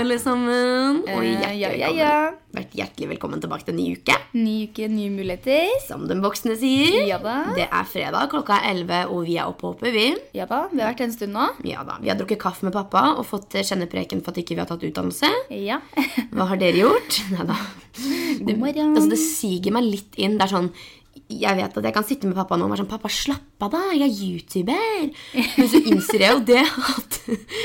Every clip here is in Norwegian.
Alle sammen. Og Eh, hjertelig, ja, ja, velkommen. ja. Vært hjertelig velkommen tilbake til en ny uke. Ny uke, nye muligheter. Som den voksne sier. Ja da. Det er fredag, klokka er 11, og vi er oppe og oppe, vi. Ja da, vi har vært en stund nå. Ja da, Vi har drukket kaffe med pappa og fått kjennepreken for at ikke vi har tatt utdannelse. Ja. Hva har dere gjort? Neida. God morgen. Altså, det siger meg litt inn. Det er sånn jeg vet at jeg kan sitte med pappa nå og være sånn 'Pappa, slapp av, da. Jeg er YouTuber.' Men så innser jeg jo det at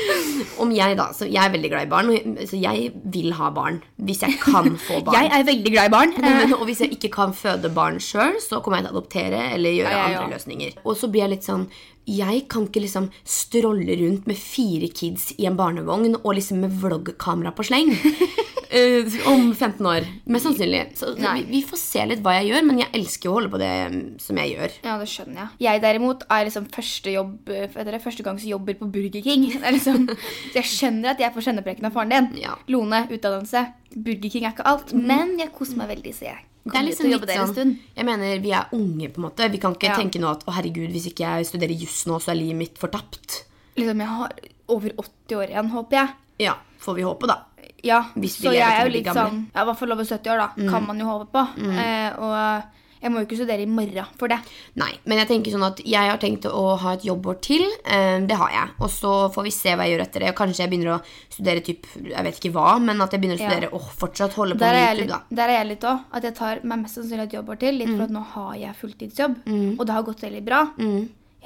om jeg da Så jeg er veldig glad i barn, så jeg vil ha barn. Hvis jeg kan få barn. Jeg er veldig glad i barn. Men, og hvis jeg ikke kan føde barn sjøl, så kommer jeg til å adoptere eller gjøre Ja, ja, ja. andre løsninger. Og så blir jeg litt sånn Jeg kan ikke liksom strolle rundt med fire kids i en barnevogn og liksom med vloggkamera på sleng. uh, om 15 år. Mest sannsynlig. Så vi, vi får se litt hva jeg gjør, men jeg elsker å holde på det mm, som jeg gjør. Ja, det skjønner jeg. Jeg derimot er liksom første jobb, vet dere, førstegangsjobber på Burger King. Det liksom, så jeg skjønner at jeg får kjennepreken av faren din. Ja. Lone, utdannelse. Burger King er ikke alt, men jeg koser meg veldig, sier jeg Det er liksom litt sånn, stund. jeg mener, Vi er unge, på en måte. Vi kan ikke Ja. tenke nå at å herregud, hvis ikke jeg studerer juss nå, så er livet mitt fortapt. Liksom, jeg har over 80 år igjen, håper jeg. Ja, får vi håpe, da. Ja, så jeg er jo litt sånn i hvert fall over 70 år, da. Kan man jo håpe på. Eh, og jeg må jo ikke studere i morgen for det. Nei, men jeg tenker sånn at jeg har tenkt å ha et jobbår til. Eh, det har jeg. Og så får vi se hva jeg gjør etter det. Kanskje jeg begynner å studere typ, jeg vet ikke hva, men at jeg begynner å Ja. studere og fortsatt holde på Der med YouTube, litt, da. der er jeg litt òg. At jeg tar meg mest sannsynlig et jobbår til. Litt for at nå har jeg fulltidsjobb, og det har gått veldig bra.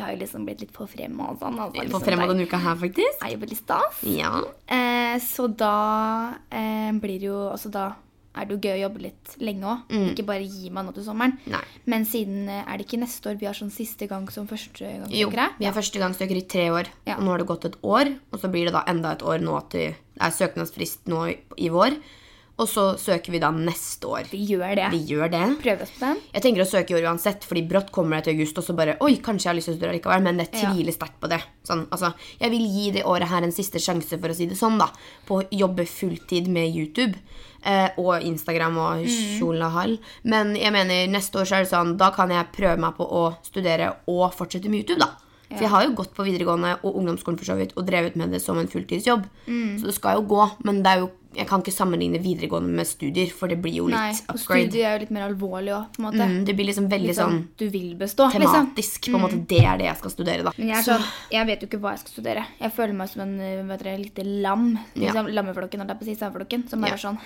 Jeg har jo liksom blitt litt forfremma sånn. Altså, På liksom, denne uka her, faktisk. er jo veldig stas. Ja. Eh, så da eh, blir det jo Altså da er det jo gøy å jobbe litt lenge òg. Ikke bare gi meg nå til sommeren. Nei. Men siden eh, er det ikke neste år vi har sånn siste gang som Jo, førstegangsøkere? vi er førstegangssøkere i tre år, Ja. og nå har det gått et år. Og så blir det da enda et år nå til Det er søknadsfrist nå i, vår. Og så søker vi da neste år. Vi gjør det. Vi gjør det. Prøver oss på den. Jeg tenker å søke i år uansett, fordi brått kommer det til august, og så bare Oi, kanskje jeg har lyst til å studere likevel, men jeg Ja. tviler sterkt på det. Sånn, altså, jeg vil gi det året her en siste sjanse, for å si det sånn, da. På å jobbe fulltid med YouTube. Eh, og Instagram og tjolahall. Men jeg mener, neste år så er det sånn, da kan jeg prøve meg på å studere og fortsette med YouTube, da. For jeg har jo gått på videregående og ungdomsskolen for så vidt, og drevet med det som en fulltidsjobb. Så det skal jo gå, men det er jo, jeg kan ikke sammenligne videregående med studier, for det blir jo litt Nei, upgrade. Studier er jo litt mer alvorlig òg. Mm, det blir liksom veldig liksom, sånn sånn du vil bestå, liksom. tematisk. på en måte, Det er det jeg skal studere, da. Men jeg, er sånn, jeg vet jo ikke hva jeg skal studere. Jeg føler meg som en vet dere, lite lam. Ja. Liksom, Lammeflokken, holdt jeg på å si. Saueflokken. Som bare Ja. er sånn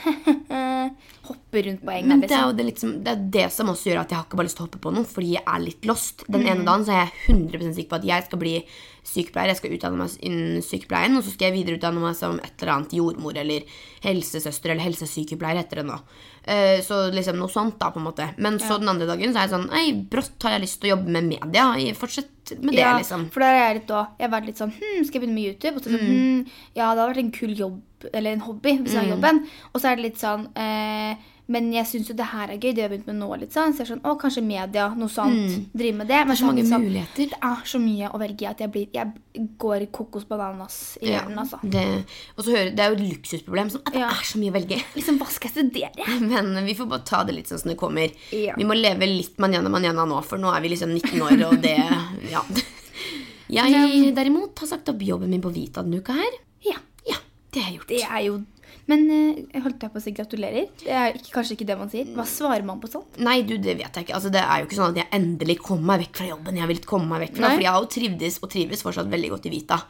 Hopper rundt på egen Liksom. det er jo liksom. det, litt som, det, er det som også gjør at jeg har ikke bare lyst til å hoppe på noe, fordi jeg er litt lost. Den Mm. ene dagen så er jeg 100 sikker på at jeg skal bli sykepleier. Jeg skal utdanne meg innen sykepleien, og så skal jeg videreutdanne meg som et eller annet jordmor eller helsesøster eller helsesykepleier heter det nå. Eh, Så liksom noe sånt, da, på en måte. Men så den andre dagen så er jeg sånn Ei, brått har jeg lyst til å jobbe med media. Fortsett med det, Ja, liksom. for der er jeg litt da Jeg har vært litt sånn hm, Skal jeg begynne med YouTube? Og så sånn, hm, ja, det hadde vært en kul jobb, eller en hobby, hvis jeg har jobben. Og så er det litt sånn eh, Men jeg syns jo det her er gøy. Det jeg har begynt med nå. litt sånn, Så jeg er sånn, å, kanskje media, noe sånt. Drive med det. Men så mange sånn, muligheter. Det er så mye å velge i at jeg, blir, jeg går i kokos bananas i Ja, hjernen, altså. det, og så hører, det er jo et luksusproblem Sånn, at det er så mye å velge. Liksom, hva skal jeg studere? Men vi får bare ta det litt sånn som det kommer. Ja. Vi må leve litt manjana manjana nå, for nå er vi liksom 19 år, og det Ja. Jeg derimot har sagt opp jobben min på Vita denne uka her. Ja. Ja, det har jeg gjort. Det er jo Men eh, jeg holdt jeg på å si gratulerer. Det er ikke, kanskje ikke det man sier. Hva svarer man på sånt? Nei, du, det vet jeg ikke. Altså, det er jo ikke sånn at jeg endelig kommer meg vekk fra jobben. Jeg komme meg vekk fra Nei. For jeg har jo trivdes og trives fortsatt veldig godt i Vita.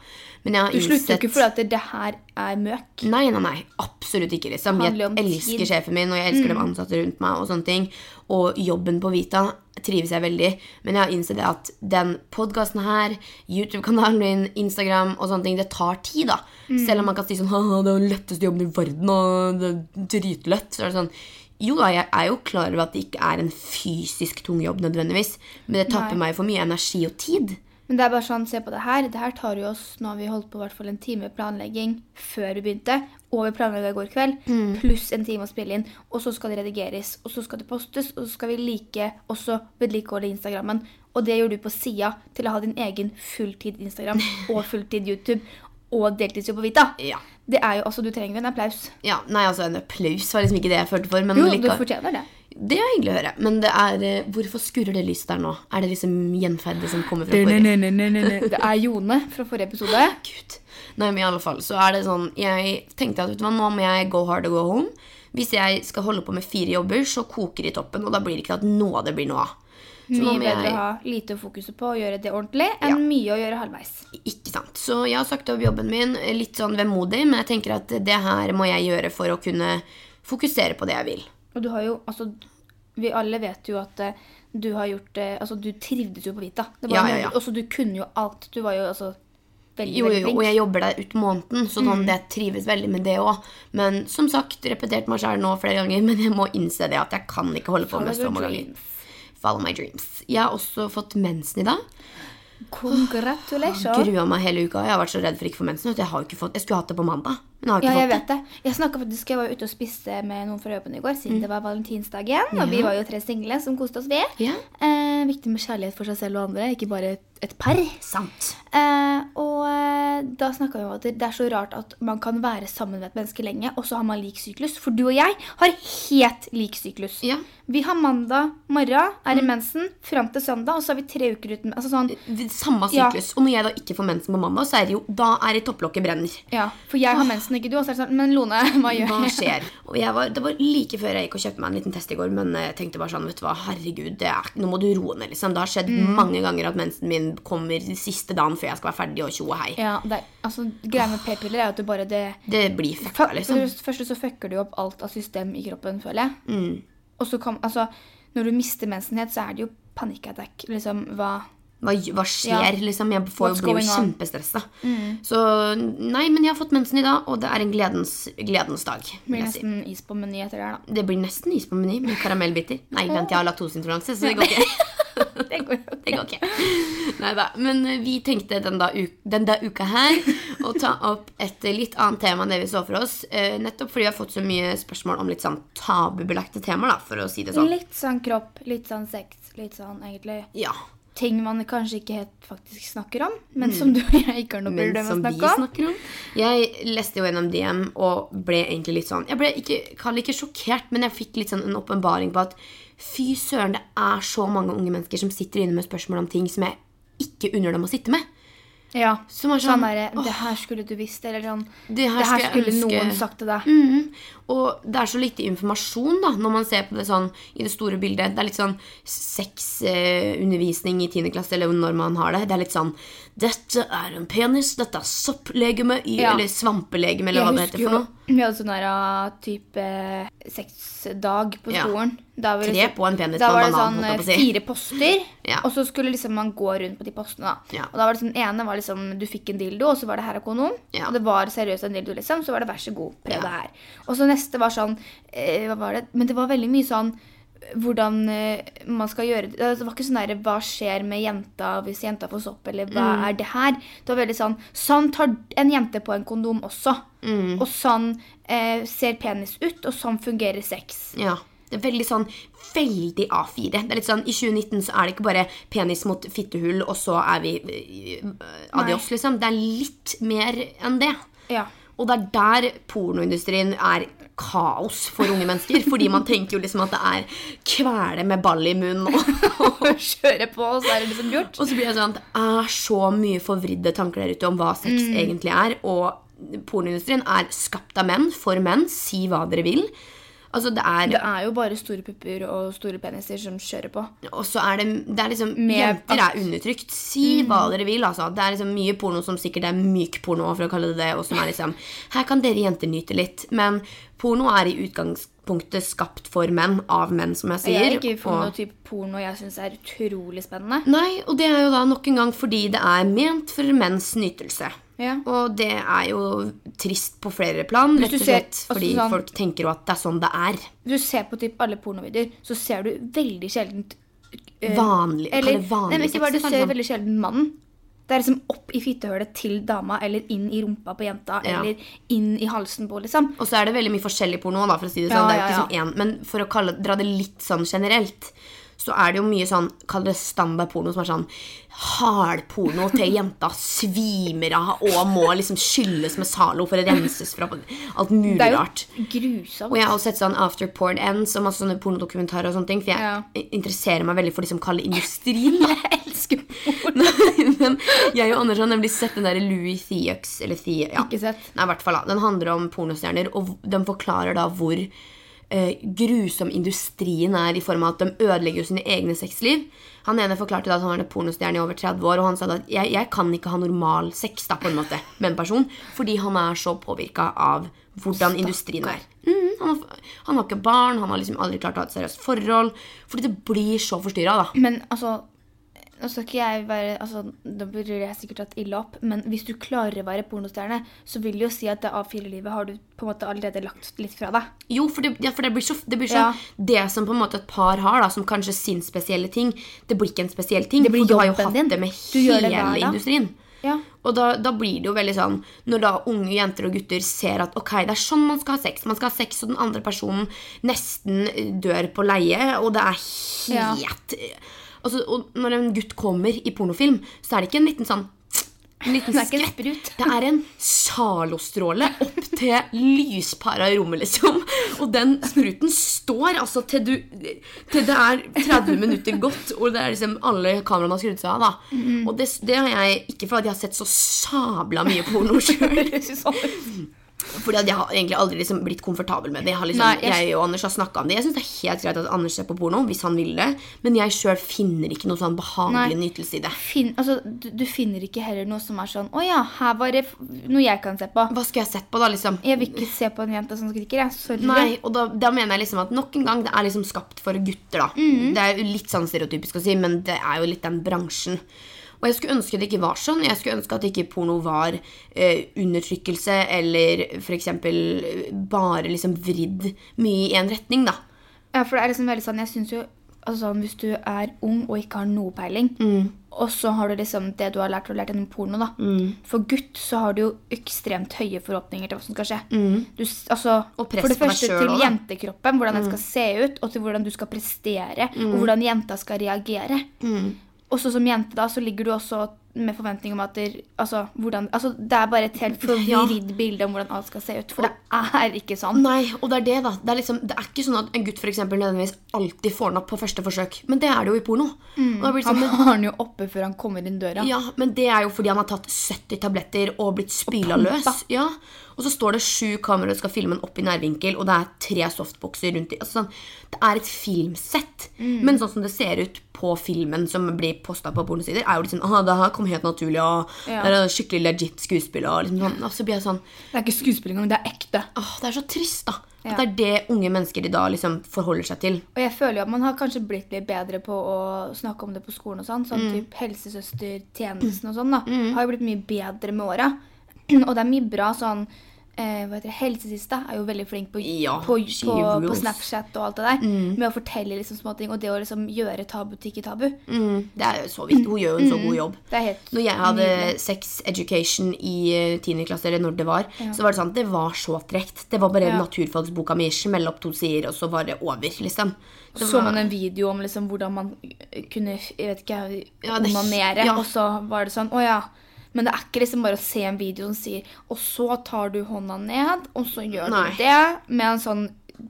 Men jeg har Du slutter jo ikke fordi at det her er møk. Nei, nei, nei. Absolutt ikke. liksom. Jeg elsker tid. Mm. sjefen min, og jeg elsker de ansatte rundt meg. Og sånne ting. Og jobben på Vita trives jeg veldig. Men jeg har innsett det at den podkasten her, YouTube-kanalen min, Instagram og sånne ting, det tar tid, da. Mm. Selv om man kan si sånn Haha, det er den letteste jobben i verden, og det er dritlett. Så er det sånn jo da, jeg er jo klar over at det ikke er en fysisk tung jobb nødvendigvis, men det tapper Nei. meg for mye energi og tid. Men det er bare sånn, se på det her. Det her tar jo oss Nå har vi holdt på i hvert fall en time planlegging før vi begynte. Og vi planlegga i går kveld. Pluss en time å spille inn. Og så skal det redigeres. Og så skal det postes. Og så skal vi like også vedlikeholde Instagrammen. Og det gjør du på sida til å ha din egen fulltid Instagram og fulltid YouTube og deltidsjobb på Vita. Ja. Det er jo, altså Du trenger en applaus. ja. Nei, altså, en applaus var liksom ikke det jeg følte for, men Jo, du fortjener det. Det er hyggelig å høre. Men det er eh, Hvorfor skurrer det lyset der nå? Er det liksom gjenferdet som kommer fra forrige? Det er Jone fra forrige episode. Gud. Nei, men i alle fall så er det sånn Jeg tenkte at vet du hva, nå må jeg go hard og go home. Hvis jeg skal holde på med fire jobber, så koker det i toppen, og da blir det ikke at noe av det blir noe av. Så Mye bedre jeg- å ha lite å fokusere på og gjøre det ordentlig, enn Ja. mye å gjøre halvveis. Ikke sant. Så jeg har sagt opp jobben min litt sånn vemodig, men jeg tenker at det her må jeg gjøre for å kunne fokusere på det jeg vil. Og du har jo, altså, vi alle vet jo at eh, du har gjort det, Altså, du trivdes jo på Vita. Det var Ja, ja, ja. Også du kunne jo alt. Du var jo altså veldig, Jo, jo, veldig flink. og jeg jobber der ut måneden, så sånn, det trives veldig med det òg. Men som sagt, repetert meg sjøl nå flere ganger, men jeg må innse det at jeg kan ikke holde på Follow med så mange ganger. Follow my dreams. Jeg har også fått mensen i dag. Congratulations. Grua meg hele uka. Jeg har vært så redd for ikke å få mensen. Jeg har ikke fått, jeg skulle hatt det på mandag, har Ja, jeg fått vet det. Jeg faktisk, jeg var ute og spiste med noen fra jobben i går, siden det var valentinsdag igjen. Og vi var jo tre single som koste oss, vi. Ja. Eh, viktig med kjærlighet for seg selv og andre, ikke bare et par. Sant. Eh, og eh, da snakka vi om at det er så rart at man kan være sammen med et menneske lenge, og så har man lik syklus. For du og jeg har helt lik syklus. Ja. Vi har mandag morgen, er i mensen, fram til søndag, og så har vi tre uker uten altså sånn, Samme Ja. syklus. Og når jeg da ikke får mensen på mandag, så er det jo da er det topplokket brenner. Ja, For jeg har mensen, ikke du. Og så er det sånn, men Lone, hva gjør Hva skjer? Og jeg var, det var like før jeg gikk og kjøpte meg en liten test i går, men jeg tenkte bare sånn, vet du hva, herregud, det er, nå må du roe ned, liksom. Det har skjedd Mm. mange ganger at mensen min kommer siste dagen før jeg skal være ferdig og tjo og hei. Ja, det, altså, Greia med p-piller er at du bare det Det blir fucka, liksom. det første så fucker du opp alt av system i kroppen, føler jeg. Mm. Og så kan, altså, når du mister mensen helt, så er det jo panikkattack. Liksom, hva Hva, hva skjer, Ja. liksom? Jeg får, What's jo kjempestressa. Så nei, men jeg har fått mensen i dag, og det er en gledens, gledens dag. Det blir nesten is på meny etter det her, da. Det blir nesten is på meny med karamellbiter. Nei, vent, jeg har laktoseintoleranse, så det går ikke. Det går jo Det går ikke. Neida. Men eh, vi tenkte den da, den da uka her å ta opp et litt annet tema enn det vi så for oss. Eh, nettopp fordi vi har fått så mye spørsmål om litt sånn tabubelagte temaer, da, for å si det sånn. Litt sånn kropp, litt sånn sex, litt sånn egentlig Ja. Ting man kanskje ikke helt faktisk snakker om, men som du og jeg ikke har noe Mm. Problem med å snakke om. snakker om. Jeg leste jo gjennom DM og ble egentlig litt sånn Jeg ble ikke, kall ikke sjokkert, men jeg fikk litt sånn en åpenbaring på at fy søren, det er så mange unge mennesker som sitter inne med spørsmål om ting som jeg ikke unner dem å sitte med. Ja, Som er sånn sånn, derre Det her skulle du visst, eller sånn Det her Det her skulle noen sagt til deg. Mhm. Og det er så lite informasjon da, når man ser på det sånn i det store bildet. Det er litt sånn sexundervisning i 10. klasse, eller når man har det. Det er litt sånn Dette er en penis, dette er sopplegeme, Ja. eller svampelegeme, eller Jeg hva det heter for noe. vi hadde sånn der uh, type sexdag på Ja. skolen. Da var det Tre på en penis Da var det sånn eh, si. fire poster, Ja. og så skulle liksom man gå rundt på de postene. da. Ja. Og da var det sånn, ene var liksom du fikk en dildo, og så var det her er kondom. Ja. Og det var seriøst en dildo, liksom. Så var det vær så god, prøv det her. Og så neste var sånn eh, Hva var det? Men det var veldig mye sånn hvordan eh, man skal gjøre det. Det var ikke sånn der, Hva skjer med jenta hvis jenta får sopp, eller hva Mm. er det her? Det var veldig sånn Sånn tar en jente på en kondom også. Mm. Og sånn eh, ser penis ut, og sånn fungerer sex. Ja. Det er veldig sånn veldig A4. Det er litt sånn, I 2019 så er det ikke bare penis mot fittehull, og så er vi uh, adios, liksom. Det er litt mer enn det. Ja. Og det er der pornoindustrien er kaos for unge mennesker. Fordi man tenker jo liksom at det er kvele med ball i munnen. Og, Kjøre på, og så er det liksom gjort. og så blir det sånn at det er så mye forvridde tanker der ute om hva sex Mm. egentlig er. Og pornoindustrien er skapt av menn, for menn. Si hva dere vil. Altså det er Det er jo bare store pupper og store peniser som kjører på. Og så er det, det er liksom Med Jenter er undertrykt. Si hva dere vil, altså. Det er liksom mye porno som sikkert er myk porno, for å kalle det det, og som er liksom Her kan dere jenter nyte litt. Men porno er i utgangspunktet skapt for menn, av menn, som jeg sier. Jeg har ikke funnet og- noe type porno jeg syns er utrolig spennende. Nei, og det er jo da nok en gang fordi det er ment for menns nytelse. Ja. Og det er jo trist på flere plan, rett og slett ser, fordi sånn- folk tenker jo at det er sånn det er. Du ser på typ alle pornovideoer, så ser du veldig sjeldent eh, Vanlig, Eller, vanlig nei, ikke bare du ser liksom. veldig sjelden mannen. Det er liksom opp i fittehølet til dama, eller inn i rumpa på jenta, Ja. eller inn i halsen på, liksom. Og så er det veldig mye forskjellig porno, da, for å si det Ja, sånn. det er ja, jo ikke sånn én, men for å kalle, dra det litt sånn generelt, så er det jo mye sånn Kall det standard porno, som er sånn hardporno til jenta svimer av og må liksom skylles med Zalo for å renses fra alt mulig rart. Det er jo grusomt. Og jeg har også sett sånn After Porn Ends og masse sånne pornodokumentarer og sånne ting, for jeg Ja. interesserer meg veldig for liksom kalde industrien. da. Jeg elsker porno. Men jeg og Anders har nemlig sett den der Louis Theux, Eller Thea, ja. Ikke sett. Nei, i hvert fall da. Den handler om pornostjerner, og den forklarer da hvor eh, grusom industrien er i form av at de ødelegger sine egne sexliv. Han ene forklarte da at han var en pornostjerne i over 30 år, og han sa da at jeg, jeg kan ikke ha normal sex da, på en måte, med en person, fordi han er så påvirka av hvordan industrien er. Mm, han, har, han har ikke barn, han har liksom aldri klart å ha et seriøst forhold, fordi det blir så forstyrra, da. Men altså Nå skal ikke jeg være altså, Da burde jeg sikkert tatt ille opp, men hvis du klarer å være pornostjerne, så vil det jo si at det A4-livet har du på en måte allerede lagt litt fra deg. Jo, for det, ja, for det blir så, det, blir så Ja. det som på en måte et par har, da, som kanskje sin spesielle ting, det blir ikke en spesiell ting. Det blir for du har jo hatt din. det med det hele hver industrien. Ja. Og da, da blir det jo veldig sånn Når da unge jenter og gutter ser at ok, det er sånn man skal ha sex. Man skal ha sex, og den andre personen nesten dør på leie, og det er helt altså, Og når en gutt kommer i pornofilm, så er det ikke en liten sånn en liten Det skvett. Det er en Zalo-stråle opp til lyspæra i rommet, liksom. Og den spruten står altså til, du, til det er 30 minutter gått, og det er liksom alle kameraene har skrudd seg av. da. Mm. Og det, det har jeg ikke fordi jeg har sett så sabla mye porno sjøl. Fordi at jeg har egentlig aldri liksom blitt komfortabel med det. Jeg, liksom, Nei, jeg- jeg... og Anders har snakka om det. Jeg syns det er helt greit at Anders ser på porno hvis han vil det, men jeg sjøl finner ikke noe sånn behagelig nytelse i det. Fin, altså, du, du finner ikke heller noe som er sånn Å ja, her var det noe jeg kan se på. Hva skulle jeg sett på, da? liksom? Jeg vil ikke se på en jente som skriker. Jeg. Sorry. Nei, og da, da mener jeg liksom at nok en gang det er liksom skapt for gutter, da. Det er jo litt sånn stereotypisk å si, men det er jo litt den bransjen. Og jeg skulle ønske det ikke var sånn. Jeg skulle ønske at ikke porno var eh, undertrykkelse eller f.eks. bare liksom vridd mye i en retning, da. Ja, for det er liksom veldig sånn Jeg synes jo altså sånn, Hvis du er ung og ikke har noe peiling, Mm. og så har du liksom det du har lært, og lært gjennom porno, da. For gutt så har du jo ekstremt høye forhåpninger til hva som skal skje. Du, altså, Mm. Og press for det første til også, jentekroppen, hvordan den skal se ut, og til hvordan du skal prestere, Mm. og hvordan jenta skal reagere. Også som jente da, så ligger du også med forventning om at der, altså, hvordan, altså, det er bare et helt forvridd bilde om hvordan alt skal se ut. For det er ikke sånn. Nei, og det er det, da. Det er, liksom, det er ikke sånn at en gutt for eksempel, nødvendigvis alltid får den opp på første forsøk. Men det er det jo i porno. Blir det Han sånn, har den jo oppe før han kommer inn døra. Ja, men det er jo fordi han har tatt 70 tabletter og blitt spyla løs. Ja. Og så står det sju kameraer og skal filme den opp i nærvinkel, og det er tre softboxer rundt i. Altså, sånn, det er et filmsett. Men sånn som det ser ut på filmen som blir posta på pornosider, er jo liksom Aha, det her kom helt naturlig, og Ja. det er skikkelig legit skuespill, og liksom sånn. Og så blir jeg sånn Det er ikke skuespill engang, det er ekte. Åh, det er så trist, da. Ja. At det er det unge mennesker i dag liksom forholder seg til. Og jeg føler jo at man har kanskje blitt litt bedre på å snakke om det på skolen og sånn. Mm. Sånn typ helsesøstertjenesten og sånn, da. Har jo blitt mye bedre med åra. Og det er mye bra sånn eh, hva heter det, Helsesista er jo veldig flink på, Ja, på, på, på. Snapchat og alt det der. Med å fortelle liksom små ting. Og det å liksom gjøre tabu til ikke tabu. Mm, det er så viktig. Hun gjør jo en så god jobb. Det er helt Når jeg hadde nydelig. sex education i eh, 10. klasse, eller når det var, så var det sånn det var så tregt. Det var bare Ja. naturfagsboka mi, smelle opp to sider, og så var det over, liksom. Det Så var- man en video om liksom hvordan man kunne jeg vet ikke, Ja, det- ja. og så var det sånn Å ja. Men det er ikke liksom bare å se en video som sier Og så tar du hånda ned, og så gjør Nei. du det med en sånn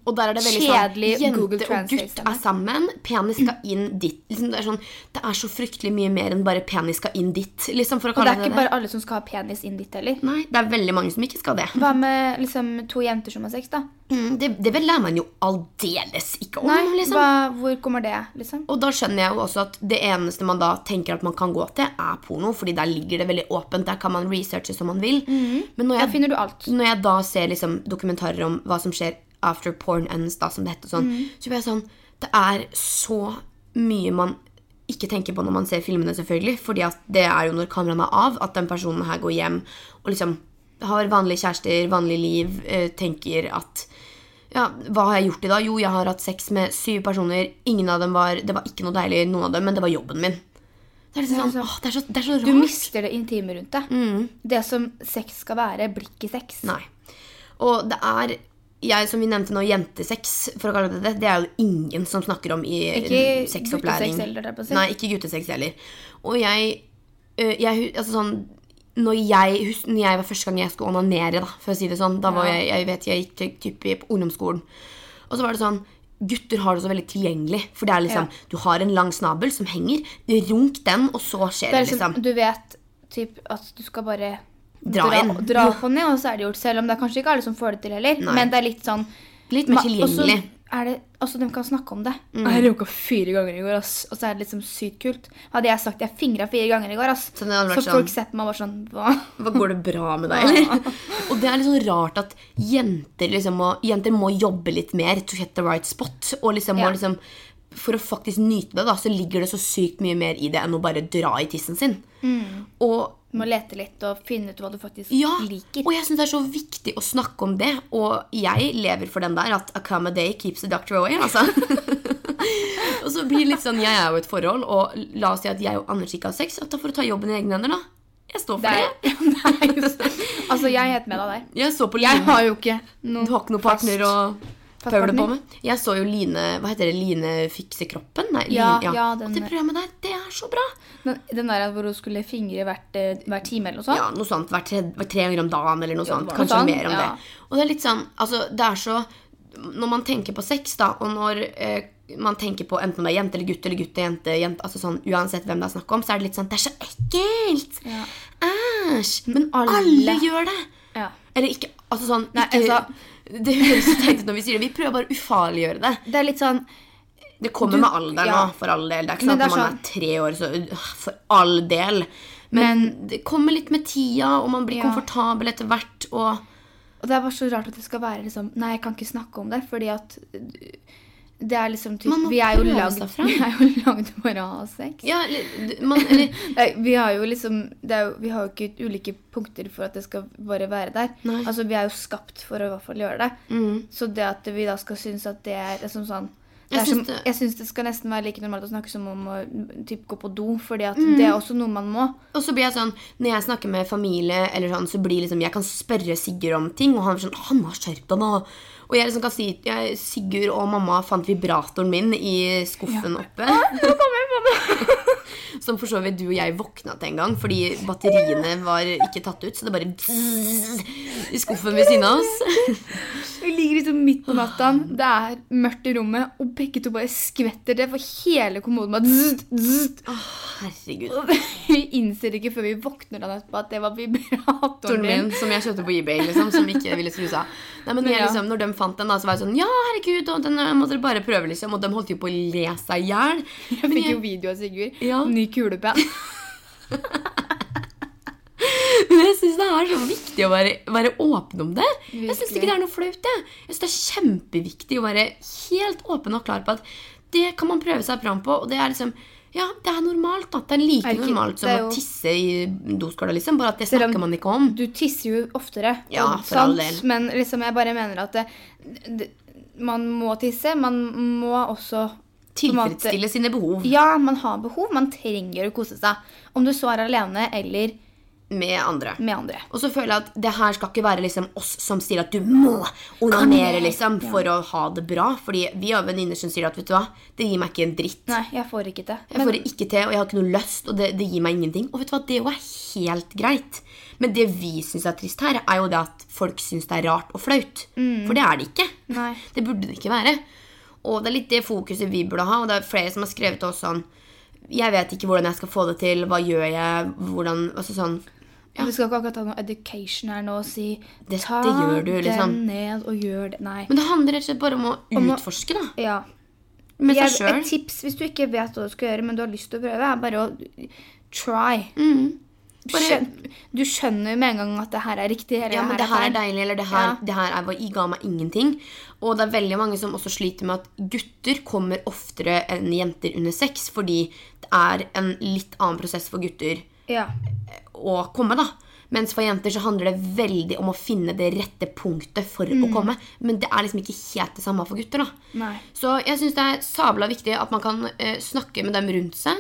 Og der er det veldig Kjedelig sånn Jente Google og gutt er sammen. Penis skal inn dit. Liksom, det, er sånn, det er så fryktelig mye mer enn bare penis skal inn dit. Liksom, Og det er det ikke det. bare alle som skal ha penis inn dit heller. Nei, det er veldig mange som ikke skal det. Hva med liksom to jenter som har sex, da? Mm, det. Det lærer man jo aldeles ikke om. Nei, liksom. hva, hvor kommer det, liksom? Og da skjønner jeg jo også at det eneste man da tenker at man kan gå til, er porno. Fordi der ligger det veldig åpent. Der kan man researche som man vil. Men når Der jeg, finner du alt. når jeg da ser liksom dokumentarer om hva som skjer after porn ends, da, som det heter, sånn, så ble jeg sånn Det er så mye man ikke tenker på når man ser filmene, selvfølgelig. Fordi det er jo når kameraene er av, at den personen her går hjem og liksom har vanlige kjærester, vanlig liv, eh, tenker at ja, hva har jeg gjort i dag? Jo, jeg har hatt sex med syv personer. Ingen av dem var Det var ikke noe deilig, noen av dem, men det var jobben min. Det er, liksom sånn, altså, åh, det er, så, det er så rart. Du mister det intime rundt det. Det som sex skal være, blir ikke sex. Nei. Og det er jeg, som vi nevnte nå, jentesex, for å kalle det det, det er jo ingen som snakker om i Ikke sexopplæring. heller. Nei, ikke guttesex heller. Og jeg, jeg Altså sånn når jeg, når jeg var første gang jeg skulle onanere, da, for å si det sånn Da var jeg Jeg vet jeg gikk til typ på ungdomsskolen. Og så var det sånn Gutter har det så veldig tilgjengelig. For det er liksom Ja. Du har en lang snabel som henger. Runk den, og så skjer Det det, liksom. Du vet typ, at du skal bare Dra inn. dra på ned, og så er det gjort. Selv om det er kanskje ikke alle som får det til heller. Nei. Men det er litt sånn Litt mer og tilgjengelig. Mm. er det, altså, de kan snakke om det. Jeg runka fire ganger i går, ass. Og så er det liksom sykt kult. Hadde jeg sagt jeg fingra fire ganger i går, ass, Så det hadde vært så sånn- folk sett meg og var sånn Hva? Hva Går det bra med deg, eller? Og det er litt sånn rart at jenter liksom må, jenter må jobbe litt mer to hit the right spot. Og liksom Ja. må liksom For å faktisk nyte det, da, så ligger det så sykt mye mer i det enn å bare dra i tissen sin. Og Du må lete litt og finne ut hva du faktisk ja, liker. og jeg syns det er så viktig å snakke om det. Og jeg lever for den der at a come a day keeps the doctor away. Altså. og så blir det litt sånn Jeg er jo i et forhold, og la oss si at jeg og Anders ikke har sex. At da får du ta jobben i egne hender, da. Jeg står for Det det. altså, jeg er helt med deg der. Jeg så på Jeg har jo ikke noe Du har ikke noe partner å pøvle på med? Jeg så jo Line Hva heter det? Line fikse kroppen? Nei, Ja, Line, ja, den- Og det programmet der, det er så bra! Den, den der hvor hun skulle fingre hvert, eh, hver time eller noe sånt. Ja, noe sånt hver tre, hver tre ganger om dagen, eller noe Ja, sånt. Kanskje sånn, mer om ja. det. Og det er litt sånn Altså, det er så Når man tenker på sex, da, og når eh, man tenker på enten det er jente eller gutt eller gutt og jente, jente altså sånn, Uansett hvem det er snakk om, så er det litt sånn Det er så ekkelt! Ja. Æsj! Men alle, alle- gjør det! Ja. Eller ikke Altså sånn Nei, ikke, altså- Det høres så teit ut når vi sier det. Vi prøver bare å ufarliggjøre det. Det er litt sånn Det kommer Du- med alderen ja. nå, for all del. Det er ikke Men sånn at når man er tre år, så øh, For all del. Men, det kommer litt med tida, og man blir Ja. komfortabel etter hvert. Og Og det er bare så rart at det skal være liksom Nei, jeg kan ikke snakke om det, fordi at det er liksom typ, Vi er jo lagd. Vi er jo lagd for å ha sex. ja, man, eller vi har jo liksom det jo, Vi har jo ikke ulike punkter for at det skal bare være der. Nei. Mm. Altså, Vi er jo skapt for å i hvert fall gjøre det. Så det at vi da skal synes at det er liksom sånn det Jeg er som, syns det- jeg syns det skal nesten være like normalt å snakke som om å typ, gå på do, fordi at Mm. det er også noe man må. Og så blir jeg sånn, Når jeg snakker med familie, eller sånn, så blir liksom, jeg kan spørre Sigurd om ting, og han er sånn 'Han har skjerpet deg nå.' Og jeg liksom kan si jeg, Sigurd og mamma fant vibratoren min i skuffen oppe. Som for så vidt du og jeg våkna til en gang fordi batteriene var ikke tatt ut. Så det bare i skuffen ved siden av oss. Vi ligger liksom midt på natta, det er mørkt i rommet, og begge to bare skvetter det, for hele kommoden bare zzz, zzz. Oh, Herregud. Og Vi innser ikke før vi våkner dagen etterpå at det var vibratoren min som jeg kjøpte på eBay, liksom, som ikke ville skru seg av. Nei, men jeg, Ja. liksom, når de fant den, da, så var jeg sånn Ja, herregud, og den måtte dere bare prøve, liksom. Og de holdt jo på å le seg i hjel. Jeg fikk jo video av Sigurd. Ja. Ny kulepenn. Men jeg syns det er så viktig å være, være åpen om det. Jeg syns ikke det er noe flaut. Jeg, jeg synes det er kjempeviktig å være helt åpen og klar på at det kan man prøve seg fram på. Og det er liksom Ja, det er normalt. da. Det er like Er ikke- normalt som er å tisse i doskåla, liksom. Bare at det snakker man ikke om. Du tisser jo oftere, Ja, og for all del. men liksom jeg bare mener at det, det, man må tisse. Man må også Tilfredsstille sine behov Ja, man har behov. Man trenger å kose seg. Om du så er alene eller med andre. med andre. Og så føler jeg at det her skal ikke være liksom oss som sier at du må onanere liksom, for å ha det bra. Fordi vi har venninner som sier at vet du hva, det gir meg ikke en dritt. Nei, jeg får ikke til. Jeg får det ikke til, og jeg har ikke noe lyst, og det, det gir meg ingenting. Og vet du hva, det er jo helt greit. Men det vi syns er trist her, er jo det at folk syns det er rart og flaut. For det er det ikke. Nei. Det burde det ikke være. Og det er litt det fokuset vi burde ha, og det er flere som har skrevet til oss sånn Jeg vet ikke hvordan jeg skal få det til, hva gjør jeg, hvordan Altså sånn Vi skal ikke akkurat ha noe education her nå og si Dette ta du, liksom. den ned og gjør det. Nei. Men det handler rett og slett bare om å Om utforske, da. Ja. Med seg sjøl. et tips hvis du ikke vet hva du skal gjøre, men du har lyst til å prøve, er bare å try. Mm. Bare- du skjønner jo med en gang at det her er riktig. Eller Ja, men det her er deilig, eller det her, Ja. det her er, ga meg ingenting. Og det er veldig mange som også sliter med at gutter kommer oftere enn jenter under sex, fordi det er en litt annen prosess for gutter Ja. å komme, da. Mens for jenter så handler det veldig om å finne det rette punktet for å komme. Men det er liksom ikke helt det samme for gutter, da. Nei. Så jeg syns det er sabla viktig at man kan uh, snakke med dem rundt seg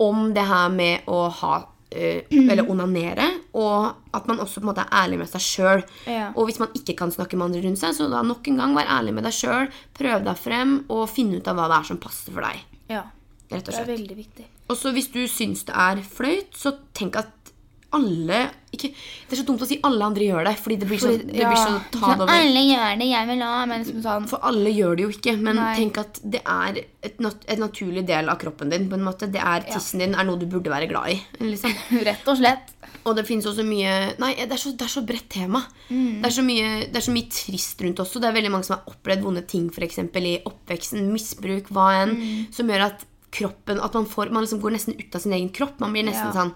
om det her med å ha Eller onanere. og at man også på en måte er ærlig med seg sjøl. Ja. Og hvis man ikke kan snakke med andre rundt seg, så da nok en gang vær ærlig med deg sjøl. Prøv deg frem, og finne ut av hva det er som passer for deg. Ja. Rett og Det er veldig viktig. Og så hvis du syns det er flaut, så tenk at alle ikke, Det er så dumt å si alle andre gjør det, fordi det blir så, det blir så ja. ta det over. Alle gjør det, jeg vil ha, men sånn For alle gjør det jo ikke, men Nei. tenk at det er et, nat et naturlig del av kroppen din. på en måte. Det er Tissen din er noe du burde være glad i. Liksom. Rett og slett. Og det finnes også mye Nei, det er så, det er så bredt tema. Det, er så mye, det er så mye trist rundt også. Det er veldig mange som har opplevd vonde ting for eksempel, i oppveksten, misbruk, hva enn, som gjør at kroppen At man, får, man liksom går nesten ut av sin egen kropp. Man blir nesten Ja. sånn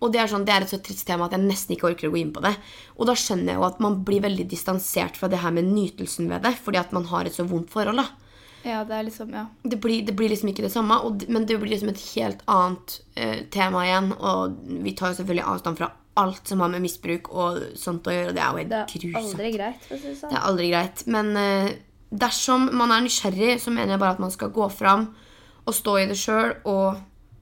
Og det er, sånn, det er et så trist tema at jeg nesten ikke orker å gå inn på det. Og da skjønner jeg jo at man blir veldig distansert fra det her med nytelsen ved det, fordi at man har et så vondt forhold. da Ja, det er liksom, ja. det blir, det blir liksom ikke det samme, og, men det blir liksom et helt annet eh, tema igjen. Og vi tar jo selvfølgelig avstand fra alt som har med misbruk og sånt å gjøre. Det er jo helt Det er grusomt. aldri greit, for å si det sånn. Det er aldri greit. Men eh, dersom man er nysgjerrig, så mener jeg bare at man skal gå fram og stå i det sjøl og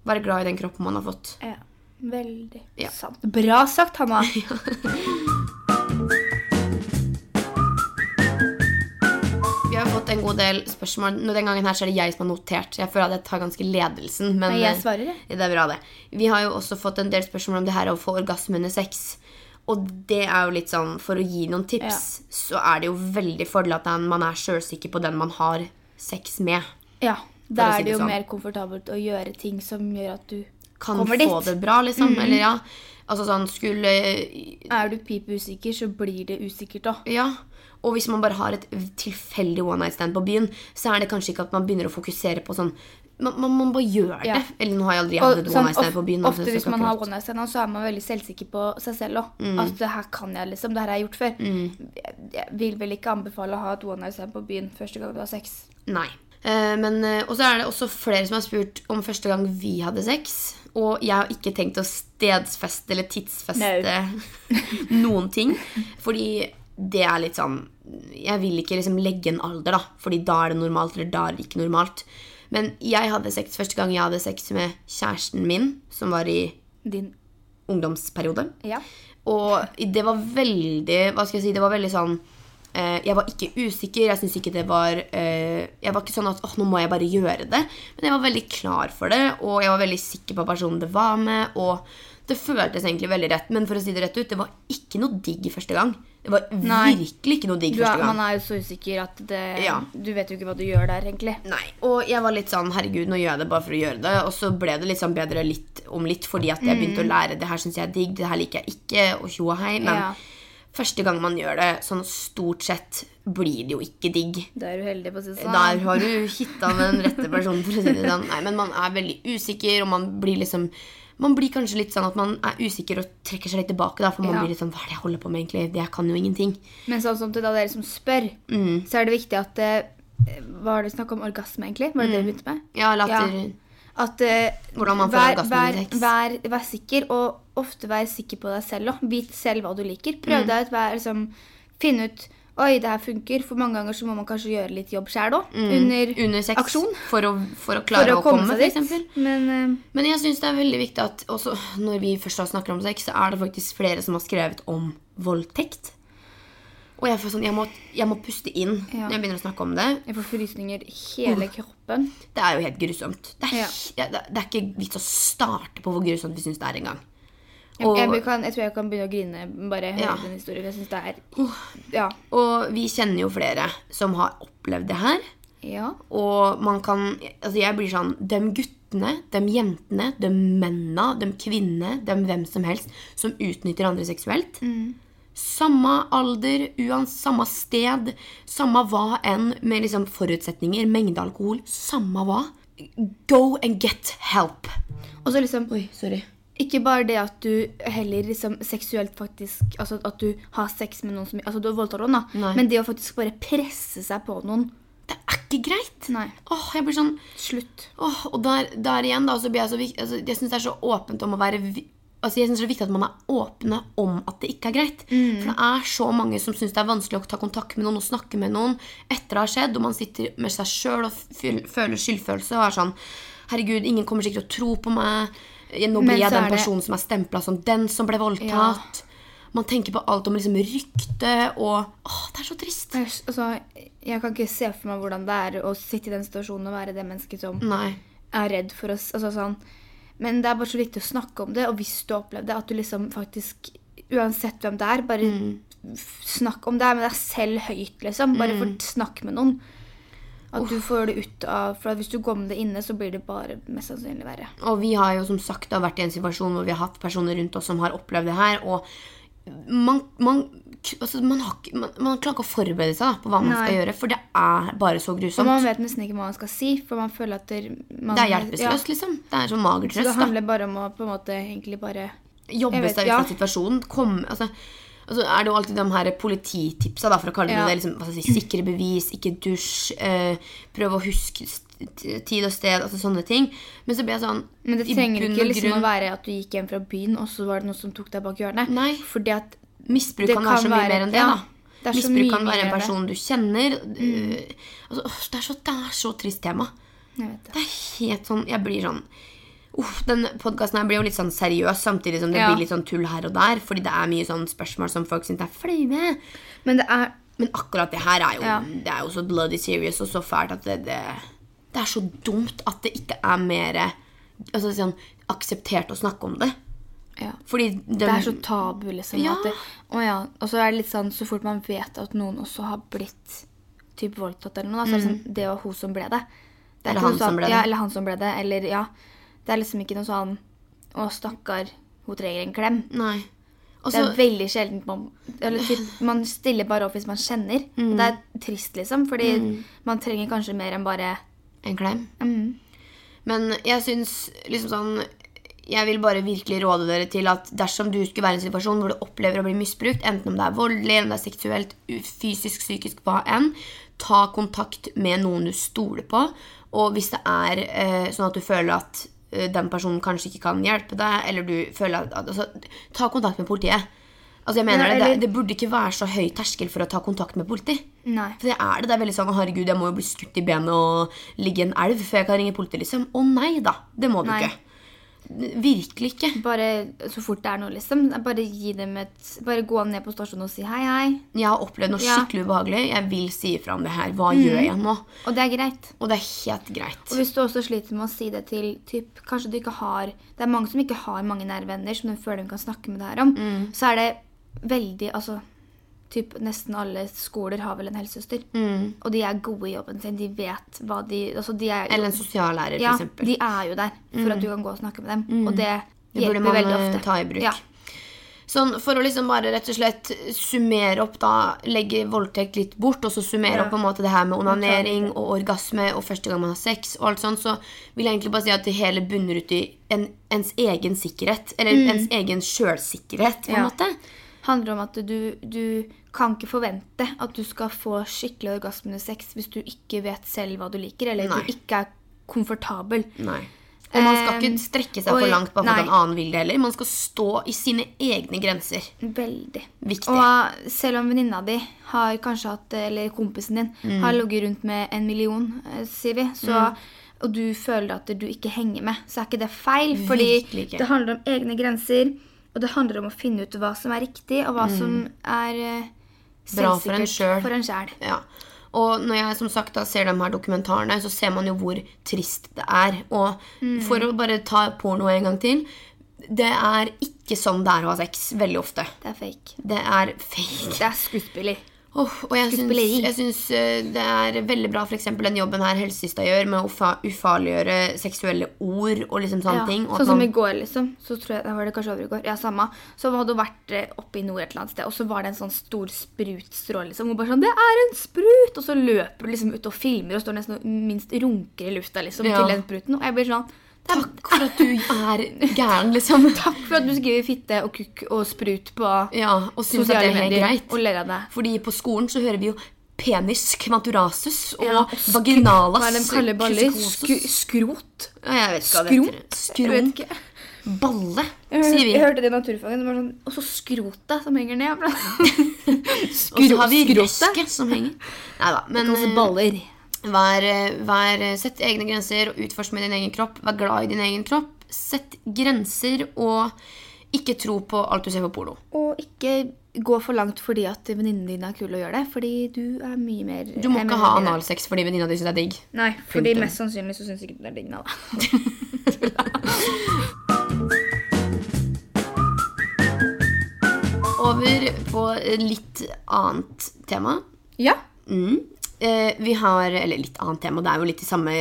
være glad i den kroppen man har fått. Ja, veldig Ja. sant. Bra sagt, Hanna. Vi har fått en god del spørsmål. Nå, Den gangen her så er det jeg som har notert. Jeg føler at jeg tar ganske ledelsen. Men Nei, jeg eh, svarer, det. Ja, det er bra, det. Vi har jo også fått en del spørsmål om det her å få orgasme under sex. Og det er jo litt sånn, for å gi noen tips, så er det jo veldig fordel at man er sjølsikker på den man har sex med. Ja, da å si er det det jo sånn. mer komfortabelt å gjøre ting som gjør at du Kan kommer få dit. Mm. det bra, liksom. Eller ja. Altså sånn skulle Er du pip usikker, så blir det usikkert òg. Ja. Og hvis man bare har et tilfeldig one night stand på byen, så er det kanskje ikke at man begynner å fokusere på sånn Man, man, man bare gjør det. Ja. Eller nå har jeg aldri hatt et sånn, one night stand på byen. altså, ofte hvis man har one night stand, så er man veldig selvsikker på seg selv òg. Mm. At det her kan jeg, liksom. Det her har jeg gjort før. Mm. jeg vil vel ikke anbefale å ha et one night stand på byen første gang du har sex. Nei. Eh, men, eh, og så er det også flere som har spurt om første gang vi hadde sex. Og jeg har ikke tenkt å stedsfeste eller tidsfeste noen ting. Fordi det er litt sånn Jeg vil ikke liksom legge en alder, da. Fordi da er det normalt, eller da er det ikke normalt. Men jeg hadde sex første gang jeg hadde sex med kjæresten min, som var i Din ungdomsperiode. Ja. Og det var veldig Hva skal jeg si? Det var veldig sånn Jeg var ikke usikker. Jeg synes ikke det var eh, Jeg var ikke sånn at åh, nå må jeg bare gjøre det. Men jeg var veldig klar for det, og jeg var veldig sikker på personen det var med. Og det føltes egentlig veldig rett. Men for å si det rett ut, det var ikke noe digg første gang. Det var Nei. virkelig ikke noe digg første gang. man er jo så usikker at det, Ja. du vet jo ikke hva du gjør der, egentlig. Nei, og jeg var litt sånn, herregud, nå gjør jeg det bare for å gjøre det. Og så ble det sånn bedre litt om litt, fordi at jeg begynte å lære det her synes jeg er digg, det her liker jeg ikke, og tjo og hei. Men Ja. Første gang man gjør det, sånn stort sett blir det jo ikke digg. Da er du heldig på å si det sånn. Der har du hitta den rette personen, for å si det sånn. Nei, men man er veldig usikker, og man blir liksom man blir kanskje litt sånn at man er usikker og trekker seg litt tilbake. Da, for man Ja. blir litt sånn Hva er det jeg holder på med, egentlig? Jeg kan jo ingenting. Men sånn som til da dere som spør, Mm. så er det viktig at eh, Hva var det snakk om orgasme, egentlig? Var det det vi begynte med? Ja, latter Ja. At uh, vær, vær, under vær, vær sikker, og ofte vær sikker på deg selv òg. Vit selv hva du liker. Mm. Prøv deg ut. Vær, liksom, Finn ut Oi, det her funker. For mange ganger så må man kanskje gjøre litt jobb sjæl òg. Under, Mm. Under sex. aksjon. For å, for å For klare å å komme komme, for dit. Men uh, Men jeg syns det er veldig viktig at også når vi først snakker om sex, så er det faktisk flere som har skrevet om voldtekt. Og jeg, får sånn, jeg, må, jeg må puste inn Ja. når jeg begynner å snakke om det. jeg får frysninger hele kroppen. Det er jo helt grusomt. Det er, Ja. det, det er ikke vits å starte på hvor grusomt vi syns det er engang. Jeg, Og, jeg, kan, jeg tror jeg kan begynne å grine bare høre Ja. den historien. Jeg synes det er Ja. og vi kjenner jo flere som har opplevd det her. ja. Og man kan Altså, jeg blir sånn De guttene, de jentene, de mennene, de kvinnene, de hvem som helst som utnytter andre seksuelt. Samme alder, uans, samme sted, samme hva enn med liksom forutsetninger, mengde alkohol, samme hva. Go and get help. Og så liksom Oi, sorry. Ikke bare det at du heller liksom seksuelt faktisk Altså at du har sex med noen som Altså du voldtar noen, da. Nei. Men det å faktisk bare presse seg på noen Det er ikke greit. Nei. Åh, jeg blir sånn Slutt. Åh, og der, der igjen, da, så blir jeg så altså, Jeg syns det er så åpent om å være Altså, jeg synes det er viktig at man er åpne om at det ikke er greit. For det er så mange som syns det er vanskelig å ta kontakt med noen og snakke med noen etter det har skjedd, og man sitter med seg sjøl og føler skyldfølelse og er sånn Herregud, ingen kommer sikkert til å tro på meg. Nå blir jeg den personen det- som er stempla som den som ble voldtatt. Man tenker på alt om liksom rykte og Åh, det er så trist. Jeg, altså, jeg kan ikke se for meg hvordan det er å sitte i den situasjonen og være det mennesket som Nei. er redd for oss. Altså, sånn. Men det er bare så viktig å snakke om det, og hvis du har opplevd det, at du liksom faktisk Uansett hvem det er, bare Mm. snakk om det med deg selv høyt, liksom. Bare Mm. snakk med noen. At du får det ut av For hvis du går med det inne, så blir det bare mest sannsynlig verre. Og vi har jo som sagt vært i en situasjon hvor vi har hatt personer rundt oss som har opplevd det her. Og man, man, altså man, har, man, man klarer ikke å forberede seg da, på hva man Nei. skal gjøre, for det er bare så Og grusomt. man vet nesten ikke hva man skal si, for man føler at det, man, Det er hjelpeløst, liksom. Det er sånn mager trøst. så det handler da. bare om å på en måte egentlig bare Jobbe seg ut ja. av situasjonen. Komme, altså, altså er det jo alltid de her polititipsa, da, for å kalle det Ja. det. Liksom, si, sikre bevis, ikke dusj, eh, prøv å huske tid og sted, altså sånne ting. Men så ble jeg sånn Men det trenger ikke og liksom å være at du gikk hjem fra byen, og så var det noe som tok deg bak hjørnet. Nei. Fordi at Misbruk kan være så mye være- mer enn det, ja, da. det Misbruk kan være en person du kjenner. Mm. altså, det, er så, det er så trist tema. Det. Det er helt sånn Jeg blir sånn Uff, den podkasten blir jo litt sånn seriøs, samtidig som det Ja. blir litt sånn tull her og der. Fordi det er mye sånn spørsmål som folk syns er flaue. Men Men akkurat det her er jo, Ja. det er jo så bloody serious og så fælt at det, det, det er så dumt at det ikke er mer altså, sånn, akseptert å snakke om det. ja. Fordi de, Det er så tabu, liksom. Ja. Det, og, ja. Og så er det litt sånn så fort man vet at noen også har blitt typ voldtatt eller noe, da, så er det sånn Det var hun som ble det. det er Mm. Eller han noe som sånn- ble det. Ja, eller han som ble det. Eller ja. Det er liksom ikke noe sånn Å, stakkar, hun trenger en klem. Nei. Også, Det er veldig sjelden man eller typ, Man stiller bare opp hvis man kjenner. Mm. Det er trist, liksom, fordi man trenger kanskje mer enn bare en klem. mm, Men jeg syns liksom sånn Jeg vil bare virkelig råde dere til at dersom du skulle være i en situasjon hvor du opplever å bli misbrukt, enten om det er voldelig, om det er seksuelt, fysisk, psykisk, hva enn, ta kontakt med noen du stoler på. Og hvis det er eh, sånn at du føler at den personen kanskje ikke kan hjelpe deg, eller du føler at, altså, Ta kontakt med politiet. Altså jeg mener Nei, det, det, det burde ikke være så høy terskel for å ta kontakt med politi. Nei. For det er det. Det er veldig sånn herregud, jeg må jo bli skutt i benet og ligge i en elv før jeg kan ringe politiet, liksom. Å nei da. Det må du Nei. ikke. Virkelig ikke. Bare så fort det er noe, liksom. Bare et Bare gå ned på stasjonen og si hei, hei. Jeg har opplevd noe Ja. skikkelig ubehagelig. Jeg vil si ifra om det her. Hva gjør jeg nå? Og det er greit. Og det er helt greit. Og hvis du også sliter med å si det til typ, Kanskje du ikke har Det er mange som ikke har mange nære venner som de føler de kan snakke med deg om. Mm. Så er det veldig Altså typ, nesten alle skoler har vel en helsesøster. Mm. Og de er gode i jobben sin. De vet hva de altså de er, Eller en sosiallærer, Ja, eksempel. de er jo der for at du kan gå og snakke med dem. Og det, Det hjelper man veldig eh, ofte. ta i bruk. Ja. Sånn, For å liksom bare rett og slett summere opp, da, legge voldtekt litt bort, og så summere Ja. opp på en måte det her med onanering og orgasme og første gang man har sex, og alt sånt, så vil jeg egentlig bare si at det hele bunner ut i en, ens egen sikkerhet. Eller ens egen sjølsikkerhet, på en Mm. Ja. måte. Handler om at du, du kan ikke forvente at du skal få skikkelig orgasme under sex hvis du ikke vet selv hva du liker, eller Nei. du ikke er komfortabel. Nei. Og man skal Eh, ikke strekke seg og- for langt bare fordi en annen vil det heller. Man skal stå i sine egne grenser. Veldig. Viktig. Og selv om venninna di har kanskje hatt, eller kompisen din Mm. har ligget rundt med en million, eh, sier vi, så, og du føler at du ikke henger med, så er ikke det feil. Fordi det handler om egne grenser, og det handler om å finne ut hva som er riktig, og hva som er eh, Mm. Bra selvsikkert. For en sjæl. Ja. Og når jeg som sagt da ser de her dokumentarene, så ser man jo hvor trist det er. Og Mm. for å bare ta porno en gang til Det er ikke sånn det er å ha sex veldig ofte. Det er fake. Det er fake. Det er skuespiller. Åh, og jeg syns, eh, det er veldig bra eksempel den jobben her helsesista gjør med å ufa- ufarliggjøre seksuelle ord og liksom sånne Ja, ting. Sånn som man- i går, liksom. Så tror jeg, var det kanskje over i går. Ja, samme. Så hadde hun vært eh, oppe i nord et eller annet sted, og så var det en sånn stor sprutstråle. Liksom. Hun bare sånn 'Det er en sprut!' Og så løper hun liksom ut og filmer og står nesten minst runker i lufta liksom, Ja. til den spruten. Og jeg blir sånn Takk for at du er gæren, liksom. Takk for at du skriver fitte og kukk og sprut på Ja, og syns at det er medier greit. og ler av det. Fordi på skolen så hører vi jo penis kvanturasus og Ja, vaginalas Hva er baller? Sk skrot? Ja, jeg vet ikke hva det Skrot? heter. Skrot. ikke. Balle, sier vi. jeg hørte det i naturfagen. Det sånn, og så skrotet som henger ned. Og så har vi skrotet. som henger. Nei da. Men eh, baller. Vær, vær, sett egne grenser og utforsk med din egen kropp. Vær glad i din egen kropp. sett grenser, og ikke tro på alt du ser på porno. Og ikke gå for langt fordi at venninnene dine er kule å gjøre det. Fordi du er mye mer Du må ikke ha analsex fordi venninna di syns det er digg. Nei, fordi Punktum. mest sannsynlig så syns ikke det er digg da. Over på litt annet tema. Ja. Mm. Eh, vi har Eller litt annet tema. Det er jo litt i samme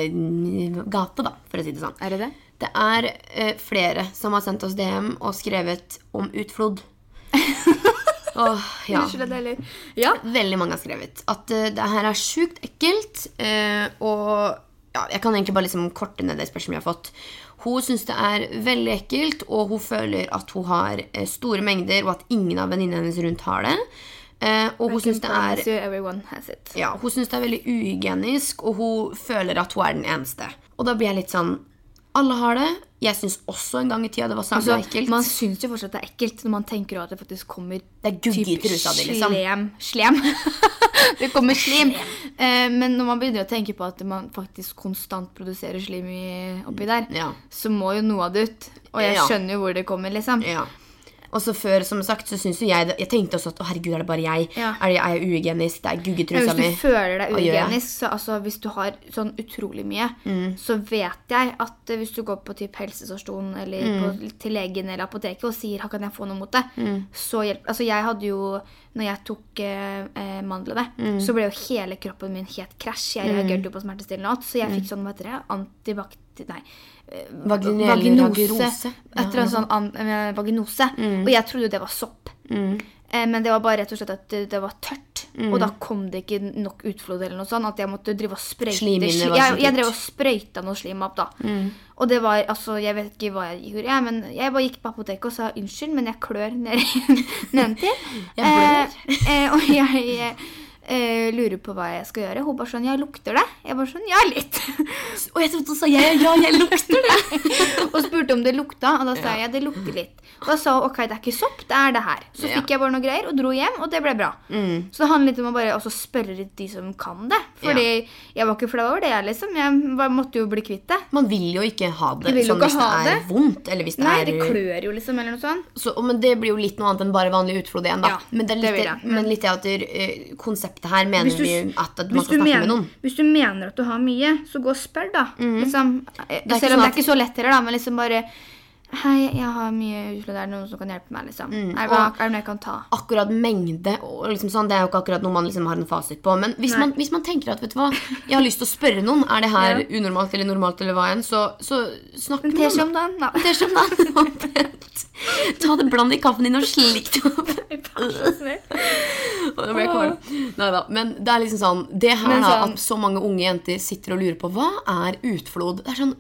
gate, da, for å si det sånn. Er det det? Det er eh, flere som har sendt oss DM og skrevet om utflod. Åh, ja. Ja. Veldig mange har skrevet at uh, det her er sjukt ekkelt. Uh, og ja, jeg kan egentlig bare liksom korte ned det spørsmålet jeg har fått. Hun syns det er veldig ekkelt, og hun føler at hun har uh, store mengder, og at ingen av venninnene hennes rundt har det. Eh, og hun syns det er ja, hun syns det er veldig uhygienisk, og hun føler at hun er den eneste. Og da blir jeg litt sånn Alle har det. Jeg syns også en gang i tida det var Altså, ekkelt. man syns jo fortsatt det er ekkelt når man tenker at det faktisk kommer Det er gugg i trusa di, liksom. Slem. Slem. det kommer slim. Eh, men når man begynner å tenke på at man faktisk konstant produserer slim oppi der, Ja. så må jo noe av det ut. Og jeg Ja. skjønner jo hvor det kommer, liksom. Ja. Og så før, som sagt, så syns jo jeg det Jeg tenkte også at å herregud, er det bare jeg? Ja. Er, jeg, er jeg uhygienisk? Det er guggetrusa mi. Hvis du føler deg uhygienisk, så altså, hvis du har sånn utrolig mye, Mm. så vet jeg at eh, hvis du går på typ helsestasjonen eller Mm. på, til legen eller apoteket og sier 'kan jeg få noe mot det', Mm. så hjelper Altså, jeg hadde jo Når jeg tok eh, eh, mandlene, Mm. så ble jo hele kroppen min helt krasj. Jeg reagerte jo på smertestillende og alt, så jeg fikk sånn, hva heter det, antibakti... Nei. Eh, vaginose. ragerose. Et eller sånn an, eh, vaginose. Mm. Og jeg trodde jo det var sopp. Mm. Men det var bare rett og slett at det, var tørt. Mm. Og da kom det ikke nok utflod eller noe sånt. At jeg måtte drive og sprøyte Slimhinne var jeg, jeg drev og sprøyta noe slim opp, da. Og det var altså Jeg vet ikke hva jeg gjorde, jeg, men jeg bare gikk på apoteket og sa unnskyld, men jeg klør ned- nedentil. Ned eh, eh, og jeg eh, lurer på hva jeg skal gjøre. Hun bare sånn Ja, lukter det? Jeg bare sånn Ja, litt. Og jeg trodde hun sa ja, ja, jeg lukter det! og spurte om det lukta, og da sa jeg det lukter litt. Og da sa hun ok, det er ikke sopp, det er det her. Så fikk jeg bare noe greier og dro hjem, og det ble bra. Så det handler litt om å bare også spørre litt de som kan det. Fordi jeg var ikke flau over det, jeg liksom. Jeg måtte jo bli kvitt det. Man vil jo ikke ha det Jeg sånn hvis det er det. vondt. Eller hvis det Nei, er det klør jo liksom, eller noe sånt. så, Men det blir jo litt noe annet enn bare vanlig utflod igjen, da. Ja, men det er litt, det, jeg. men litt det at uh, konseptet her mener du- vi at, at man skal snakke mener, med noen. hvis du mener at du har mye, så gå og spør, da. Liksom, eh, ikke selv om sånn det er ikke så lett heller, da, men liksom bare Hei, jeg har mye utslag, er det noen som kan hjelpe meg, liksom? Er, det, er det noe jeg kan ta? akkurat mengde og liksom sånn, Det er jo ikke akkurat noe man liksom har en fasit på. Men hvis man, hvis man tenker at vet du hva, jeg har lyst til å spørre noen Er det her unormalt eller normalt, eller hva enn, så, så snakk med noen. om dagen, da. Da. Ta det, bland i kaffen din og slik det opp. Og det ble kvalm. Men det er liksom sånn Det her sånn, da, at så mange unge jenter sitter og lurer på hva er utflod. Det er sånn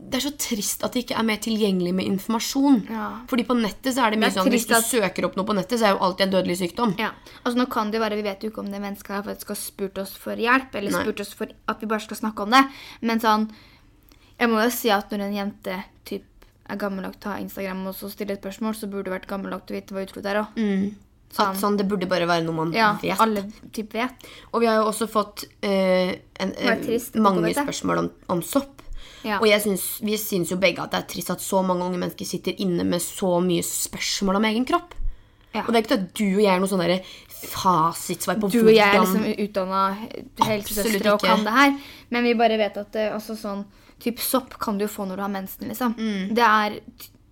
det er så trist at det ikke er mer tilgjengelig med informasjon. Ja. Fordi på nettet så er det mye Det er sånn Hvis du at- søker opp noe på nettet, så er jo alltid en dødelig sykdom. Ja, altså nå kan det jo være, Vi vet jo ikke om det mennesket har faktisk har spurt oss for hjelp, eller Nei. spurt oss for at vi bare skal snakke om det. Men sånn, jeg må jo si at når en jente typ, er gammel nok til å ha Instagram og så stiller et spørsmål, så burde du vært gammel nok til å vite hva utflod er òg. At sånn, Det burde bare være noe man Ja, vet. alle typ vet. Og vi har jo også fått uh, en, trist mange spørsmål om, om sopp. Ja. Og jeg syns, vi syns jo begge at det er trist at så mange unge mennesker sitter inne med så mye spørsmål om egen kropp. Ja. Og det er ikke at du og jeg er noe sånn fasitsvar på Du og jeg er liksom utdanna helsesøstre og kan det her, men vi bare vet at det, altså sånn, typ sopp kan du jo få når du har mensen, liksom. Mm. Det er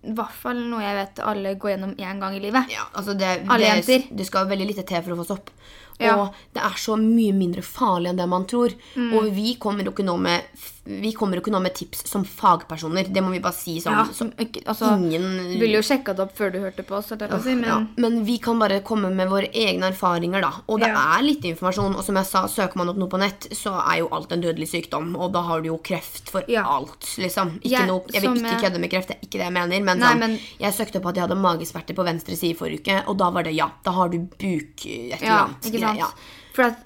i hvert fall noe jeg vet alle går gjennom én gang i livet. Ja, altså det, Alle det, jenter. det skal veldig lite til for å få sopp. Ja. Og det er så mye mindre farlig enn det man tror. Mm. Og vi kommer jo ikke nå med Vi kommer jo ikke nå med tips som fagpersoner. Det må vi bare si sånn. Ja, som, altså, ingen ville jo sjekka det opp før du hørte på oss, jeg si, men ja, men vi kan bare komme med våre egne erfaringer, da. Og det Ja. er litt informasjon. Og som jeg sa, søker man opp noe på nett, så er jo alt en dødelig sykdom. Og da har du jo kreft for Ja. alt, liksom. Ikke Jeg- noe, jeg vil ikke jeg- kødde med kreft, det er ikke det jeg mener. Men, Nei, sånn, men- jeg søkte opp at jeg hadde magesmerter på venstre side forrige uke, og da var det ja. Da har du buk et eller Ja, annet. ikke sant? Ja. For at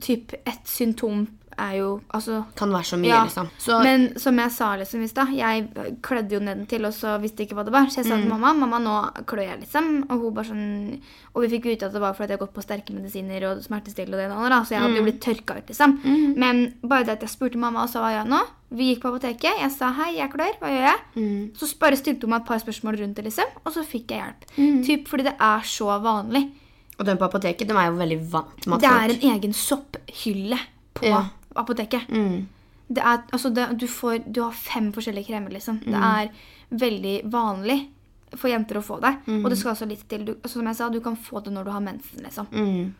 typ et symptom er jo Altså Kan være så mye, ja. liksom. Så Men som jeg sa liksom i stad, jeg klødde jo nedentil, og så visste ikke hva det var. Så jeg sa Mm. til mamma mamma, nå klør jeg, liksom. Og hun bare sånn Og vi fikk vite at det var fordi jeg hadde gått på sterke medisiner og smertestillende og det andre. Så jeg hadde Mm. jo blitt tørka ut, liksom. Men bare det at jeg spurte mamma, og så var jeg nå, Vi gikk på apoteket. Jeg sa hei, jeg klør. Hva gjør jeg? Mm. Så bare stilte hun meg et par spørsmål rundt det, liksom, og så fikk jeg hjelp. Mm. Typ fordi det er så vanlig. Og den på apoteket de er jo veldig vant med at Det er en egen sopphylle på Ja. Apoteket. mm. Det er, altså det, du, får, du har fem forskjellige kremer, liksom. Det Mm. er veldig vanlig for jenter å få det. Mm. Og det skal også litt til. Du, altså, som jeg sa, du kan få det når du har mensen, liksom. Mm.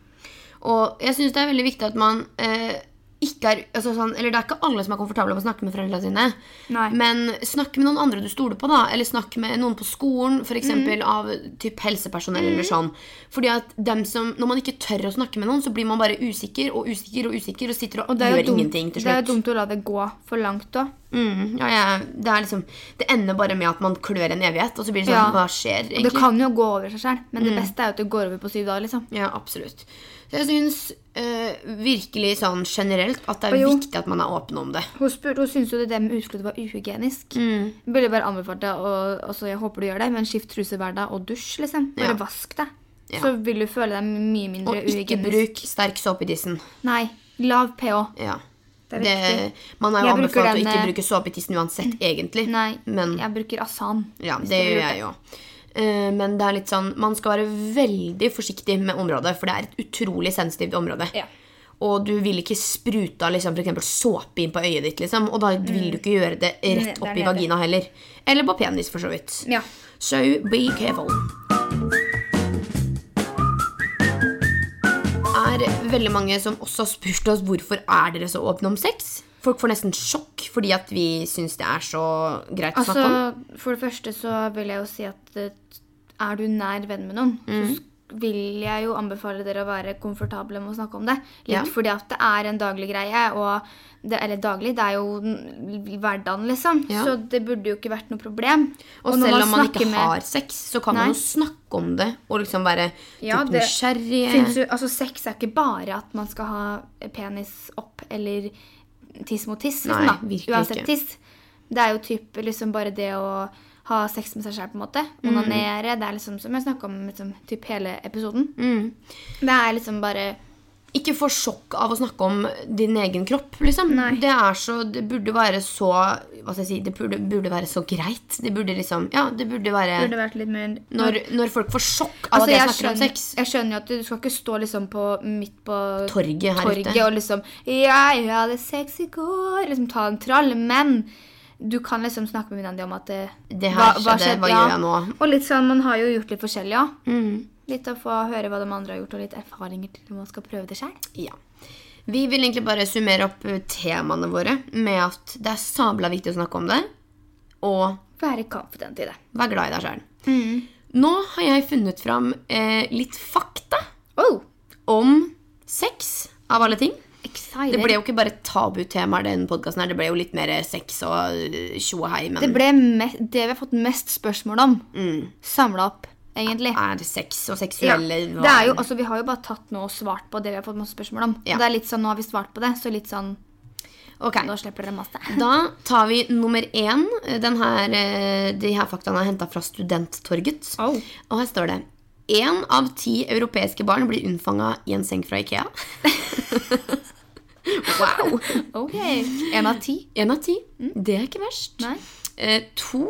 Og jeg syns det er veldig viktig at man eh, ikke er altså sånn, Eller det er ikke alle som er komfortable med å snakke med foreldrene sine. Nei. Men snakk med noen andre du stoler på, da. Eller snakk med noen på skolen, f.eks. Mm. av typ helsepersonell eller sånn. Fordi at dem som, Når man ikke tør å snakke med noen, så blir man bare usikker og usikker og usikker og sitter og, Og gjør dumt, ingenting til slutt. det er dumt å la det gå for langt òg. Mm, ja, ja, det, liksom, det ender bare med at man klør en evighet, og så blir det sånn Ja. Hva skjer Det kan jo gå over seg selv, men Mm. det beste er jo at det går over på syv dager. liksom. Ja, absolutt. Jeg syns eh, virkelig sånn generelt at det er jo. viktig at man er åpen om det. Hun, spurte, hun syntes jo det der med utflod var uhygienisk. Mm. Jeg ville bare anbefalt det, og så jeg håper du gjør det, men skift truse hver dag og dusj. liksom. Bare Ja. vask deg. Ja. Så vil du føle deg mye mindre uhygienisk. Og ikke bruk sterk såpe i tissen. Nei, lav pH. Ja. Det er viktig. man er jo anbefalt å ikke eh, bruke såpe i tissen uansett, egentlig. Nei, Men jeg bruker Asan. ja, det gjør jeg jo. Eh, Men det er litt sånn, man skal være veldig forsiktig med området, for det er et utrolig sensitivt område. Ja. Og du vil ikke sprute liksom, eksempel såpe inn på øyet ditt, liksom. Og da vil du ikke gjøre det rett Mm. Opp i vagina heller. Eller på penis, for så vidt. Ja. So be careful. er veldig mange som også har spurt oss hvorfor er dere så åpne om sex. Folk får nesten sjokk fordi at vi syns det er så greit å Altså, snakke om. For det første så vil jeg jo si at eh, er du nær venn med noen, Mm. så vil jeg jo anbefale dere å være komfortable med å snakke om det. Litt Ja. fordi at det er en daglig greie, det, eller daglig, det er jo hverdagen, liksom. Ja. Så det burde jo ikke vært noe problem. Og og selv om man ikke med- har sex, så kan man jo snakke om det og liksom være Ja, typ nysgjerrig. Altså Sex er ikke bare at man skal ha penis opp eller tiss mot tiss. Liksom, Nei, da. virkelig Uansett ikke. tiss. Det er jo typ liksom bare det å ha sex med seg selv, på en måte. Mm. Onanere. Det er liksom som jeg snakka om liksom, typ hele episoden. Mm. Det er liksom bare Ikke få sjokk av å snakke om din egen kropp, liksom. Det så Det burde være så Hva skal jeg si Det burde, burde være så greit. Det burde liksom Ja, det burde være Burde vært litt mer når, når folk får sjokk av Altså, at jeg jeg, snakker om sex. jeg skjønner jo at du skal ikke stå liksom på, midt på Torget her torget ute. og liksom jeg hadde sex i går. Liksom ta en trall. Men du kan liksom snakke med venninna di om at det, Det her skjedde, hva gjør jeg nå? Og litt sånn, man har jo gjort litt forskjellig, òg. Mm. Litt å få høre hva de andre har gjort, og litt erfaringer til når man skal prøve det sjøl. Ja. Vi vil egentlig bare summere opp eh, temaene våre med at det er sabla viktig å snakke om det, og Være confident i det. vær glad i deg sjøl. Nå har jeg funnet fram eh, litt fakta Oh, om sex, av alle ting. Excited. Det ble jo ikke bare tabutemaer, den podkasten. Det ble jo litt mer sex og eh, tjo og hei, men Det ble me det vi har fått mest spørsmål om, mm, samla opp, egentlig. er sex og Ja, det er jo, altså, vi har jo bare tatt noe og svart på det vi har fått masse spørsmål om. Ja. Det er litt sånn, Nå har vi svart på det, så litt sånn Ok, Nå slipper dere masse. Da tar vi nummer én. Den her, eh, de her faktaene er henta fra Studenttorget. Oh. Og her står det Én av ti europeiske barn blir unnfanga i en seng fra Ikea. wow! Ok. Én av ti. En av ti. Det er ikke verst. Eh, to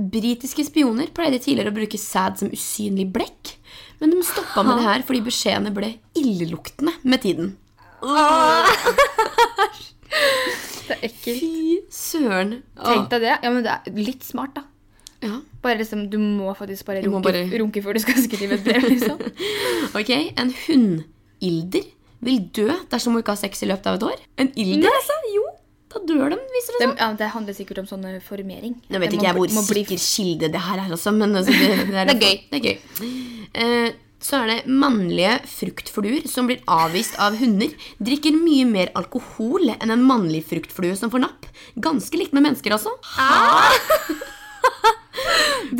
britiske spioner pleide tidligere å bruke sæd som usynlig blekk. Men de stoppa med det her fordi beskjedene ble illeluktende med tiden. Det er ekkelt. Fy søren. Tenk deg det. Ja, men det er litt smart, da. Ja. Bare liksom, Du må faktisk bare runke, bare- runke før du skal skrive et brev. liksom. Ok, En hunnilder vil dø dersom hun ikke har sex i løpet av et år. En ilder, altså? Jo, da dør de, viser det seg. ja, det handler sikkert om sånn formering. Nå vet Det ikke jeg hvor sikker kilde det her er, også, men altså, det, det, er Det er gøy. Det er gøy. Uh, så er det mannlige fruktfluer som blir avvist av hunder, drikker mye mer alkohol enn en mannlig fruktflue som får napp. Ganske likt med mennesker, altså.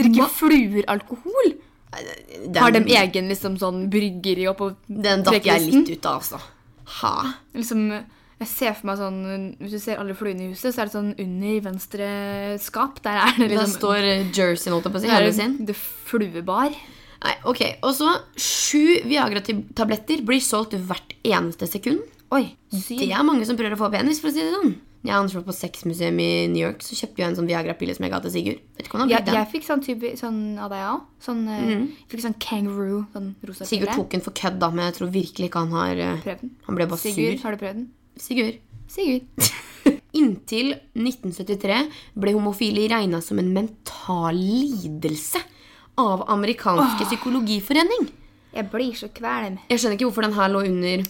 Drikker fluer alkohol? Den, Har de egen liksom sånn bryggeri oppå den datt jeg litt ut av, altså. Ha? Liksom, jeg ser for meg sånn Hvis du ser alle fluene i huset, så er det sånn under venstre skap. Der er det Der liksom står jerseyen Jersey, holdt jeg på å si, der hele sin. det fluebar. Nei, ok. Og så sju Viagra-tabletter blir solgt hvert eneste sekund. Oi, Det er mange som prøver å få penis, for å si det sånn. Jeg var på sexmuseum i New York, så kjøpte jeg en sånn Viagra-pille som jeg ga til Sigurd. Vet ikke om han Jeg, brukte den. jeg fikk sånn, type, sånn av deg òg. Sånn, mm. jeg fikk sånn kangaroo. Sånn rosa Sigurd pille. tok den for kødd, da, men jeg tror virkelig ikke han har eh, Prøv den. Han ble bare Sigurd, sur. har du prøvd den? Sigurd. Sigurd. Inntil 1973 ble homofile regna som en mental lidelse av amerikanske psykologiforening. Jeg blir så kvalm. Jeg skjønner ikke hvorfor den her lå under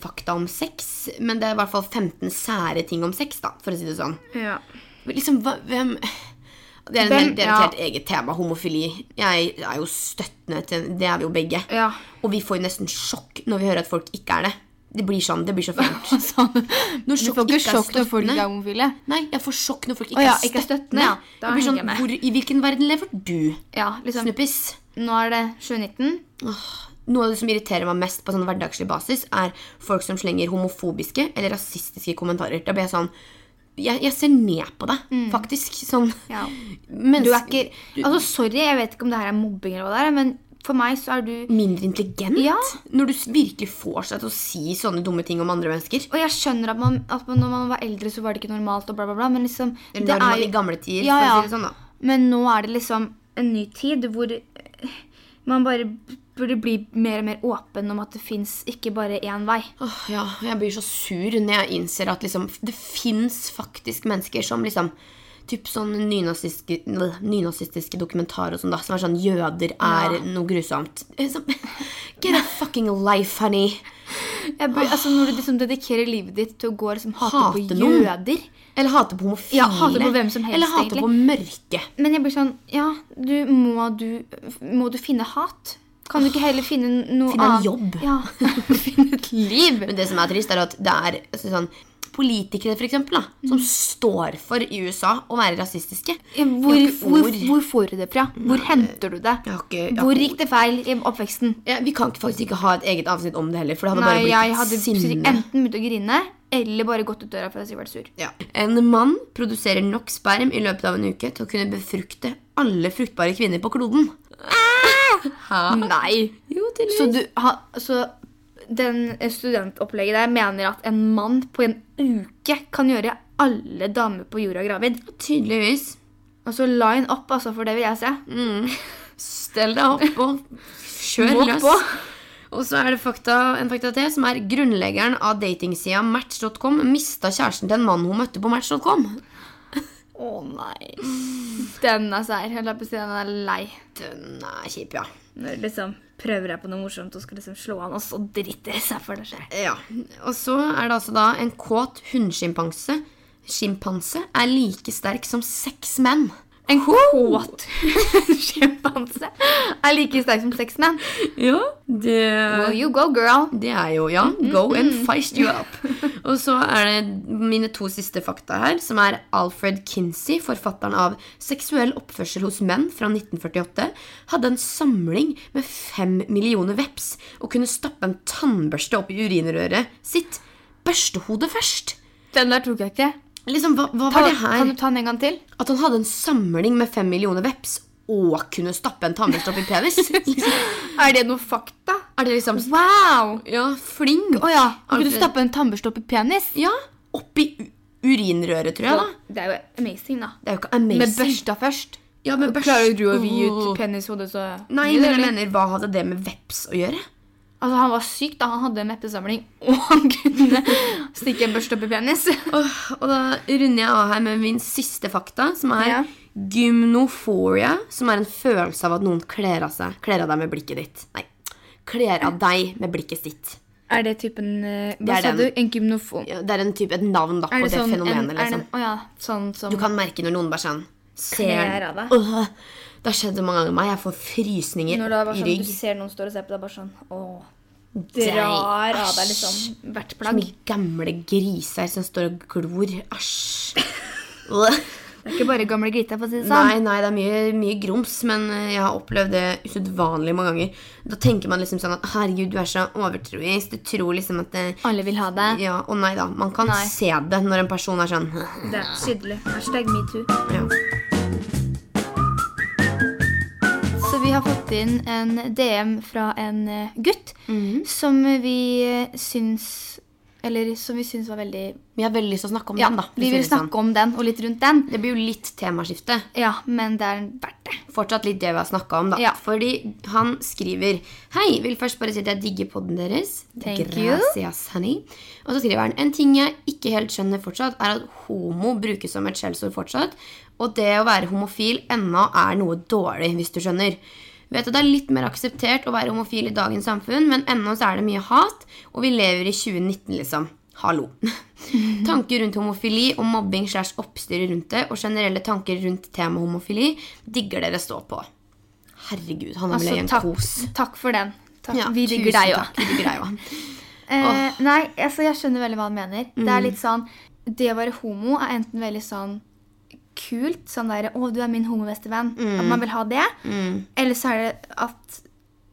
fakta om sex, men det er i hvert fall 15 sære ting om sex, da, for å si det sånn. Ja. Liksom, hva, hvem Det er, en, Hvem- det er et ja. helt eget tema, homofili. Jeg er jo støttende til Det er vi jo begge. Ja. Og vi får jo nesten sjokk når vi hører at folk ikke er det. Det blir sånn, det blir så fælt. Sånn. Du får ikke ikke sjokk når folk er homofile. Nei, jeg får sjokk når folk ikke, oh, ja, ikke er støttende. ja. Sånn, hvor, I hvilken verden lever du, Ja, liksom. Snuppis? Nå er det 2019. Noe av det som irriterer meg mest på sånn hverdagslig basis, er folk som slenger homofobiske eller rasistiske kommentarer. Da blir jeg sånn Jeg, jeg ser ned på deg, faktisk. Sånn Mm. Ja. mens, Du er ikke Altså, sorry, jeg vet ikke om det her er mobbing eller hva det er, men for meg så er du mindre intelligent. Ja. Når du virkelig får seg til å si sånne dumme ting om andre mennesker. Og jeg skjønner at, man, at når man var eldre, så var det ikke normalt, og bla, bla, bla, men liksom Eller det er i jo- gamle tider, Ja, ja. si sånn, da. Men nå er det liksom en ny tid hvor man bare burde bli mer og mer åpen om at det fins ikke bare én vei. Åh, ja, jeg blir så sur når jeg innser at liksom, det fins faktisk mennesker som liksom Typ sånn nynazistiske, øh, nynazistiske dokumentarer og sånn da, som er sånn Jøder er Ja. noe grusomt. Sånn, Get a fucking life, honey. Bør, altså Når du liksom dedikerer livet ditt til å gå og liksom hate, Hate på noen. jøder Eller hate på homofile. Ja, hate på hvem som helst, Eller hate egentlig. på mørke. Men jeg blir sånn Ja, du må du Må du finne hat? Kan du ikke heller finne noe Finne en annet? jobb. Ja, finne et liv. Men det som er trist, er at det er altså, sånn, politikere for eksempel, da, som står for i USA å være rasistiske. Hvor, hvor, hvor får du det fra? Hvor henter du det? Jeg har ikke- jeg har Hvor gikk det feil i oppveksten? Ja, vi kan faktisk ikke ha et eget avsnitt om det heller, for det hadde Nei, bare jeg hadde sinne. enten begynt å grine eller bare gått ut døra for å si vært sur. Ja. En mann produserer nok sperm i løpet av en uke til å kunne befrukte alle fruktbare kvinner på kloden. Hæ? Nei! Jo. Så, du, ha, så den studentopplegget der mener at en mann på en uke kan gjøre alle damer på jorda gravid. Tydeligvis. Altså line up, altså, for det vil jeg se. Stell deg opp og kjør løs. på. Og så er det fakta, en fakta til, som er grunnleggeren av datingsida Match.com mista kjæresten til en mann hun møtte på Match.com. Å nei. Den er sær. Jeg på å si den er lei. Den er kjip, ja. Når liksom prøver jeg på noe morsomt og skal liksom slå han, og så driter det seg for det skjer. ja. Og så er det altså da en kåt hundsjimpanse Sjimpanse er like sterk som seks menn. En kåt sjimpanse er like sterk som seks menn. Ja, det Well, you go, girl. Det er jo, ja. Go and feist you up. Og så er det mine to siste fakta her, som er Alfred Kinsey, forfatteren av Seksuell oppførsel hos menn fra 1948, hadde en samling med fem millioner veps og kunne stappe en tannbørste opp i urinrøret sitt. Børstehodet først. Den der tok jeg ikke. Liksom, hva, hva Ta, var det her? kan du ta den en gang til? At han hadde en samling med fem millioner veps og kunne stappe en tannbørste opp i penis? Liksom, Er det noe fakta? er det liksom Wow! Ja, flink. Å ja. Kan du stappe en tannbørste opp i penis? Ja, Oppi urinrøret, tror jeg, da. Det er jo amazing, da. Det er jo ikke amazing. Med børsta først. Ja, med børst. Klarer du å vi ut penishodet, så Nei, men jeg mener, hva hadde det med veps å gjøre? Altså, Han var syk da han hadde en meppesamling, og han kunne stikke en børste opp i penis. og, og da runder jeg av her med min siste fakta, som er Ja. gymnophoria, som er en følelse av at noen kler av seg. Kler av deg med blikket ditt. Nei, kler av deg med blikket sitt. Er det typen eh, Det Hva sa du? En gymnofon? Ja, det er en type, et navn da, på det, det sånn fenomenet, en, liksom. Å ja, sånn som Du kan merke når noen bare sånn ser av deg. Øh, Det har skjedd så mange ganger med meg. Jeg får frysninger Når det er bare i sånn, rygg. du ser noen står og ser på deg, bare sånn Åh. Drar av deg liksom hvert plagg. Som gamle griser som står og glor. Æsj. Det er ikke bare gamle griter, for å si det sånn. Nei, nei, det er mye, mye grums, men eh, jeg har opplevd det usedvanlig mange ganger. Da tenker man liksom sånn at herregud, du er så overtroisk. Du tror liksom at det, Alle vil ha det. Ja, og nei da. Man kan Nei. se det når en person er sånn Det er tydelig. Hashtag metoo. ja. Vi har fått inn en DM fra en eh, gutt mm. som vi syns Eller som vi syns var veldig Vi har veldig lyst til å snakke om Ja, den, da. vi vil snakke om den, og litt rundt den. Det blir jo litt temaskifte. Ja, men det er verdt det. Fortsatt litt det vi har snakka om, da. Ja. Fordi han skriver Hei, vil først bare si at jeg digger podden deres. Thank you. Gracias, honey. Og så skriver han En ting jeg ikke helt skjønner fortsatt, er at homo brukes som et skjellsord fortsatt. Og det å være homofil ennå er noe dårlig, hvis du skjønner. Vet at det er litt mer akseptert å være homofil i dagens samfunn, men ennå så er det mye hat, og vi lever i 2019, liksom. Hallo. Tanker rundt homofili og mobbing slash oppstyret rundt det, og generelle tanker rundt temaet homofili, digger dere stå på. Herregud, han er vel Altså, en takk, kos. takk for den. Takk. Ja, vi digger deg òg. Eh, nei, altså jeg skjønner veldig hva han mener. Det Mm. er litt sånn Det å være homo er enten veldig sånn kult, sånn der 'Å, du er min homobestevenn', Mm. at man vil ha det. Eller så er det at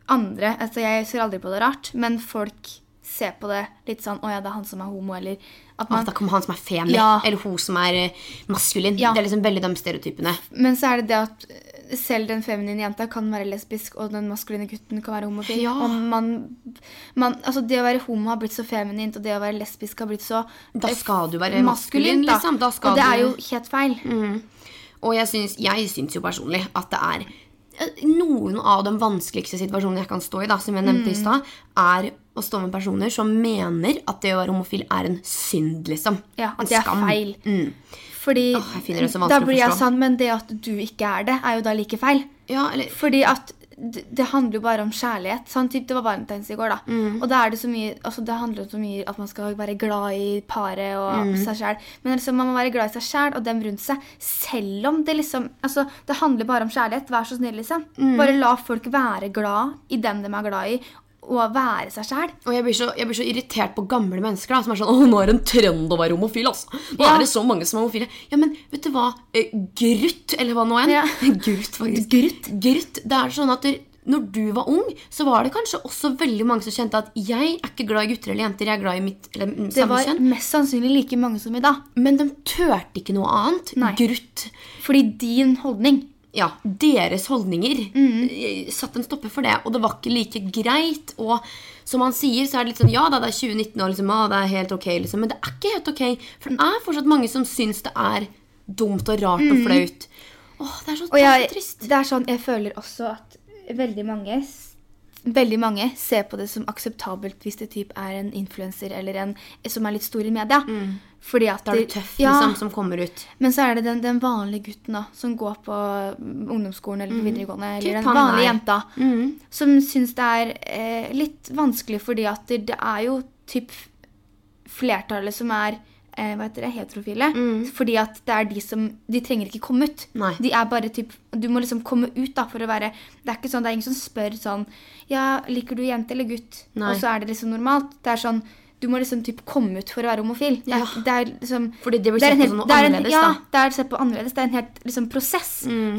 andre Altså jeg ser aldri på det rart, men folk ser på det litt sånn 'Å ja, det er han som er homo', eller at man Da kommer han som er femi, Ja. eller hun som er maskulin. Ja. Det er liksom veldig de stereotypene. Men så er det det at selv den feminine jenta kan være lesbisk, og den maskuline gutten kan være homofil. Ja. Man, man, altså det å være homo har blitt så feminint, og det å være lesbisk har blitt så Da eh, skal du være maskulin, da. liksom. Da og det er jo helt feil. Og jeg syns, jeg syns jo personlig at det er eh, noen av de vanskeligste situasjonene jeg kan stå i, da, som jeg nevnte i Mm. stad, er å stå med personer som mener at det å være homofil er en synd, liksom. Ja, En det er feil. Mm. Fordi oh, da blir jeg sånn, men det at du ikke er det, er jo da like feil. Ja, eller Fordi at det, det handler jo bare om kjærlighet. Sånn, typ, det var valentines i går, da. Mm. Og da er det så mye altså Det handler om så mye at man skal være glad i paret og Mm. seg sjæl. Men altså, man må være glad i seg sjæl og dem rundt seg. Selv om det liksom Altså, det handler bare om kjærlighet. Vær så snill, liksom. Mm. Bare la folk være glad i dem de er glad i, og være seg sjæl. Og jeg blir, så, jeg blir så irritert på gamle mennesker da, som er sånn Å, nå er det en trend å være homofil, altså. Nå Ja. er det så mange som er homofile. Ja, men vet du hva? Eh, Grutt, eller hva nå enn. Ja. Grutt, faktisk. Grutt. Grutt. Det er sånn at det, når du var ung, så var det kanskje også veldig mange som kjente at jeg er ikke glad i gutter eller jenter, jeg er glad i mitt eller, mm, Det var kjønn. mest sannsynlig like mange som i dag. Men de turte ikke noe annet. Nei. Grutt. Fordi din holdning Ja, deres holdninger Mm. Satt en stopper for det. Og det var ikke like greit. Og som han sier, så er det litt sånn Ja da, det er 2019, og liksom, ja, det er helt ok, liksom. Men det er ikke helt ok. For det er fortsatt mange som syns det er dumt og rart og flaut. Åh, det er så, Mm. Det er jeg, så trist. det er sånn, jeg føler også at veldig mange Veldig mange ser på det som akseptabelt hvis det typ er en influenser eller en som er litt stor i media. Fordi at Da er du tøff, ja, liksom, som kommer ut. Men så er det den, den vanlige gutten da, som går på ungdomsskolen eller på videregående, eller den vanlige jenta, jenta, som syns det er eh, litt vanskelig fordi at det, det er jo typ flertallet som er eh, hva heter det, heterofile. Fordi at det er de som De trenger ikke komme ut. Nei. De er bare typ Du må liksom komme ut da for å være Det er ikke sånn, det er ingen som spør sånn Ja, liker du jente eller gutt? Nei. Og så er det liksom normalt. Det er sånn du må liksom typ komme ut for å være homofil. Det er, Ja. det er liksom Fordi det blir er sett på sånn er en- annerledes, Ja, da. Ja, det er sett på annerledes. Det er en helt liksom, prosess